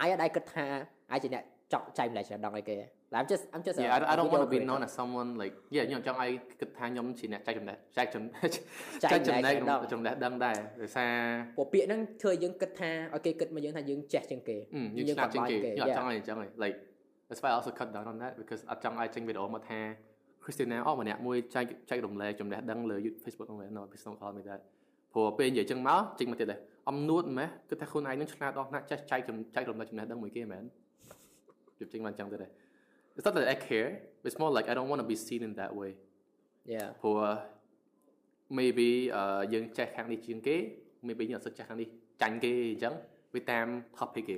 Speaker 1: អាយអត់ដែរគិតថាអាចជាអ្នកចង់ចែកម្លែកចំណេះដឹងអីគេ Like, I'm just I'm just a-
Speaker 2: Yeah I don't, I don't
Speaker 1: a
Speaker 2: want to be
Speaker 1: video
Speaker 2: known
Speaker 1: creator.
Speaker 2: as someone like yeah ខ្ញុំចង់ឲ្យគិតថាខ្ញុំជាអ្នកចែកចំណេះចែកចំណេះ
Speaker 1: ចែ
Speaker 2: ចែ
Speaker 1: ក
Speaker 2: ក
Speaker 1: ចំណេះ
Speaker 2: ចំណេះ
Speaker 1: ដឹង
Speaker 2: ចំណេះដឹងដែរដោយសារ
Speaker 1: ព្រោះពាក្យហ្នឹងធ្វើឲ្យយើងគិតថាឲ្យគេគិតមកយើងថាយើងចេះជាងគេ
Speaker 2: អឺយើងឆ្លាតជាងគេខ្ញុំអត់
Speaker 1: Yeah.
Speaker 2: ចង់ឲ្យអញ្ចឹងទេ like that's why I also cut down on that because អត់ចង់ឲ្យចេញវីដេអូមកថា Christina អស់ម្នាក់មួយចែកចែករំលែកចំណេះដឹងលើ YouTube Facebook ហ្នឹង no please don't call me that ព្រោះពេលនិយាយអញ្ចឹងមកចេញមកទៀតដែរអំនួតម៉េះគិតថាខ្លួនឯងនឹងឆ្លាតអស់ណាស់ចេះចែកចំណចែករំលែកចំណេះដឹងមួយគេមែនជិបចេញមកអញ្ចឹងទៀតដែរ It's not that I care it's more like I don't want to be seen in that way
Speaker 1: Yeah
Speaker 2: ព្រោះ maybe អឺយើងចេះខាងនេះជាងគេ maybe យើងអត់សូវចេះខាងនេះចាញ់គេអញ្ចឹងវាតាម topic គេ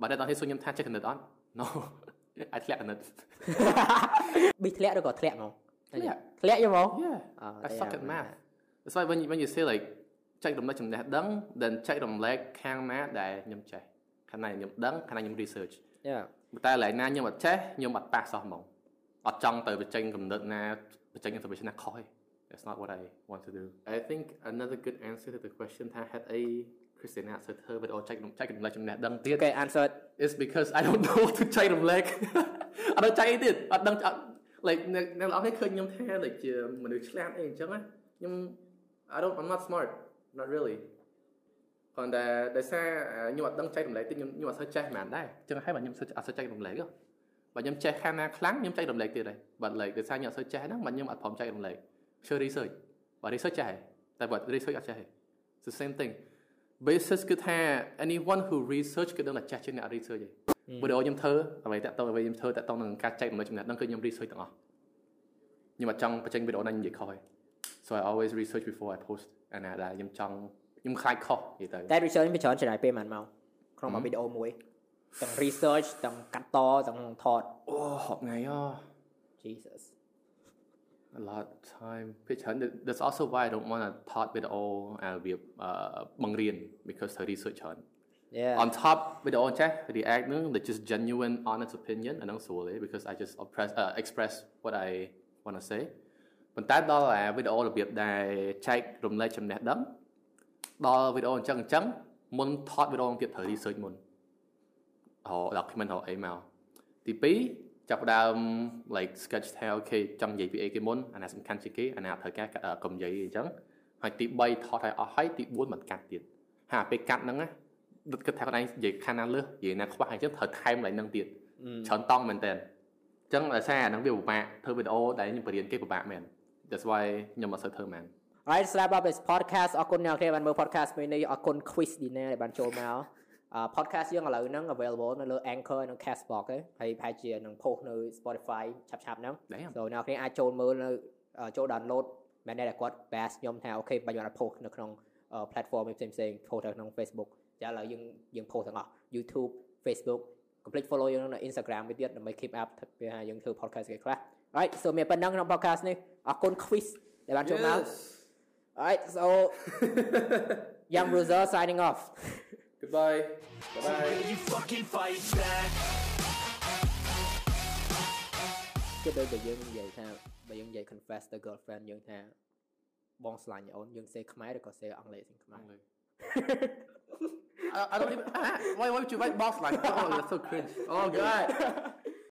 Speaker 2: បើតែតោះនេះសួរខ្ញុំថាចេះកណិតអត់ No អាចធ្លាក់កណិត
Speaker 1: ប៊ីធ្លាក់ឬក៏ធ្លាក់ហ្មង
Speaker 2: ធ្លាក់
Speaker 1: ធ្លាក់យល់មក
Speaker 2: Yeah
Speaker 1: Oh,
Speaker 2: I suck at
Speaker 1: damn,
Speaker 2: math
Speaker 1: man.
Speaker 2: That's why when you, when you say like ចែករំលែកចំណេះដឹង then ចែករំលែកខាងណាដែលខ្ញុំចេះខាងណាខ្ញុំដឹងខាងណាខ្ញុំ research
Speaker 1: Yeah
Speaker 2: តែកន្លែងណាខ្ញុំអត់ចេះខ្ញុំអត់ប៉ះសោះហ្មងអត់ចង់ទៅបញ្ចេញកំណត់ណាបញ្ចេញ information ណាខុសទេ That's not what I want to do I think another good answer to the question ថាហេតុអី Christian អត់សូវធ្វើវីដេអូចែករំចែករំលែកចំណេះដឹងទៀត
Speaker 1: Okay answer
Speaker 2: is because I don't know what to ចែករំលែក អត់ដឹងចែកអីទៀតអត់ដឹងអត់ like អ្នកអ្នកនរគ្នាឃើញខ្ញុំថា like ជាមនុស្សឆ្លាតអីអញ្ចឹងណាខ្ញុំ I don't, I'm not smart, not really. Còn đại để xe, à, nhưng mà đăng chạy đồng lệ thì nhưng mà sơ chạy mà đây. Chứ hay bạn nhưng sơ à, sơ chạy đồng lệ cơ. Và nhưng chạy khana kháng nhưng chạy đồng lệ thì đây. Và lệ để xe nhận sơ chạy đó mà nhưng mà phòng chạy đồng lệ. Chưa research. Và research chạy. Tại vật research chạy. It's the same thing. Basis cứ tha anyone who research cứ đơn là chạy trên nhà research vậy. Ừ. Bữa đó nhưng thơ, à, vậy tại tôi vậy nhưng thơ tại tôi là ca chạy lệ chúng ta đang cứ nhưng research tao. Nhưng mà trong cái tranh video này như vậy thôi. ញ្ចេញវីដេអូណានិយាយខុសទេ so I always research before I post អាណាដែលខ្ញុំចង់ខ្ញុំខ្លាចខុសនិយាយទៅ
Speaker 1: តែ research វាច្រើនចំណាយពេលប៉ុន្មានមកក្នុងមួយវីដេអូមួយទាំង research ទាំងកាត់តទាំងថត
Speaker 2: អូហប់ថ្ងៃអូ
Speaker 1: Jesus
Speaker 2: a lot of time ពេលច្រើន that's also why I don't want to ថតវីដេអូរបៀបបង្រៀន because ត្រូវ research ច្រើន
Speaker 1: Yeah
Speaker 2: on top វីដេអូចេះ react នឹង the just genuine honest opinion អាហ្នឹងស្រួលទេ because I just express uh, express what I want to say ប៉ុន្តែដល់អាវីដេអូរបៀបដែលចែករំលែកចំណេះដឹងដល់វីដេអូអញ្ចឹងអញ្ចឹងមុនថតវីដេអូទៀតត្រូវ research មុនរក document រកអីមកទី2ចាប់ផ្ដើម like sketch ថាអូខេចង់និយាយពីអីគេមុនអាណាសំខាន់ជាងគេអាណាត្រូវការកុំនិយាយអីអញ្ចឹងហើយទី3ថតឲ្យអស់ហើយទី4មិនកាត់ទៀតហើយពេលកាត់ហ្នឹងណាដុតគិតថាខ្លួនឯងនិយាយខាងណាលើសនិយាយណាខ្វះអញ្ចឹងត្រូវថែមឡើងហ្នឹងទៀតច្រើនតង់មែនតើអញ្ចឹងដោយសារអាហ្នឹងវាពិបាកធ្វើវីដេអូដែលខ្ញុំបរៀនគេពិបាកមែន That's why ខ្ញុំអត់សូវធ្វើមែន
Speaker 1: Alright ស្រាប់ដល់ this podcast អរគុណអ្នកនរគ្នាបានមើល podcast មួយនេះអរគុណ quiz dinner ដែលបានចូលមកអឺ podcast យើងឥឡូវហ្នឹង available នៅលើ Anchor និង Castbox ទេហើយប្រហែលជានឹង post នៅ Spotify ឆាប់ៗហ្នឹង
Speaker 2: Damn.
Speaker 1: so អ្នកនរគ្នាអាចចូលមើលនៅអឺចូល download មែនទេតែគាត់ bash ខ្ញុំថាអូខេបាញ់គាត់ post នៅក្នុងអឺ platform ផ្សេងផ្សេងៗ post នៅក្នុង Facebook ចាឥឡូវយើងយើង post ទាំងអស់ YouTube Facebook complete follow យើងនៅ Instagram វាទៀតដើម្បី keep up វាថាយើងធ្វើ podcast គេខ្លះ Alright so មានប៉ុណ្ណឹងក្នុង podcast នេះ អរគុណ quiz ដែលបានចូលមក Alright, so Young Bruiser signing off.
Speaker 2: Goodbye Bye bye
Speaker 3: Will you fucking fight back?
Speaker 1: គឺដូចតែយើងនិយាយថាបើយើងនិយាយ confess ទៅ girlfriend យើងថាបងស្រឡាញ់អូនយើងសេខ្មែរឬក៏សេអង់គ្លេសសេខ្មែរ
Speaker 2: I, I don't even. Ah, why, why would you write boss like? Oh, that's so cringe. Oh god.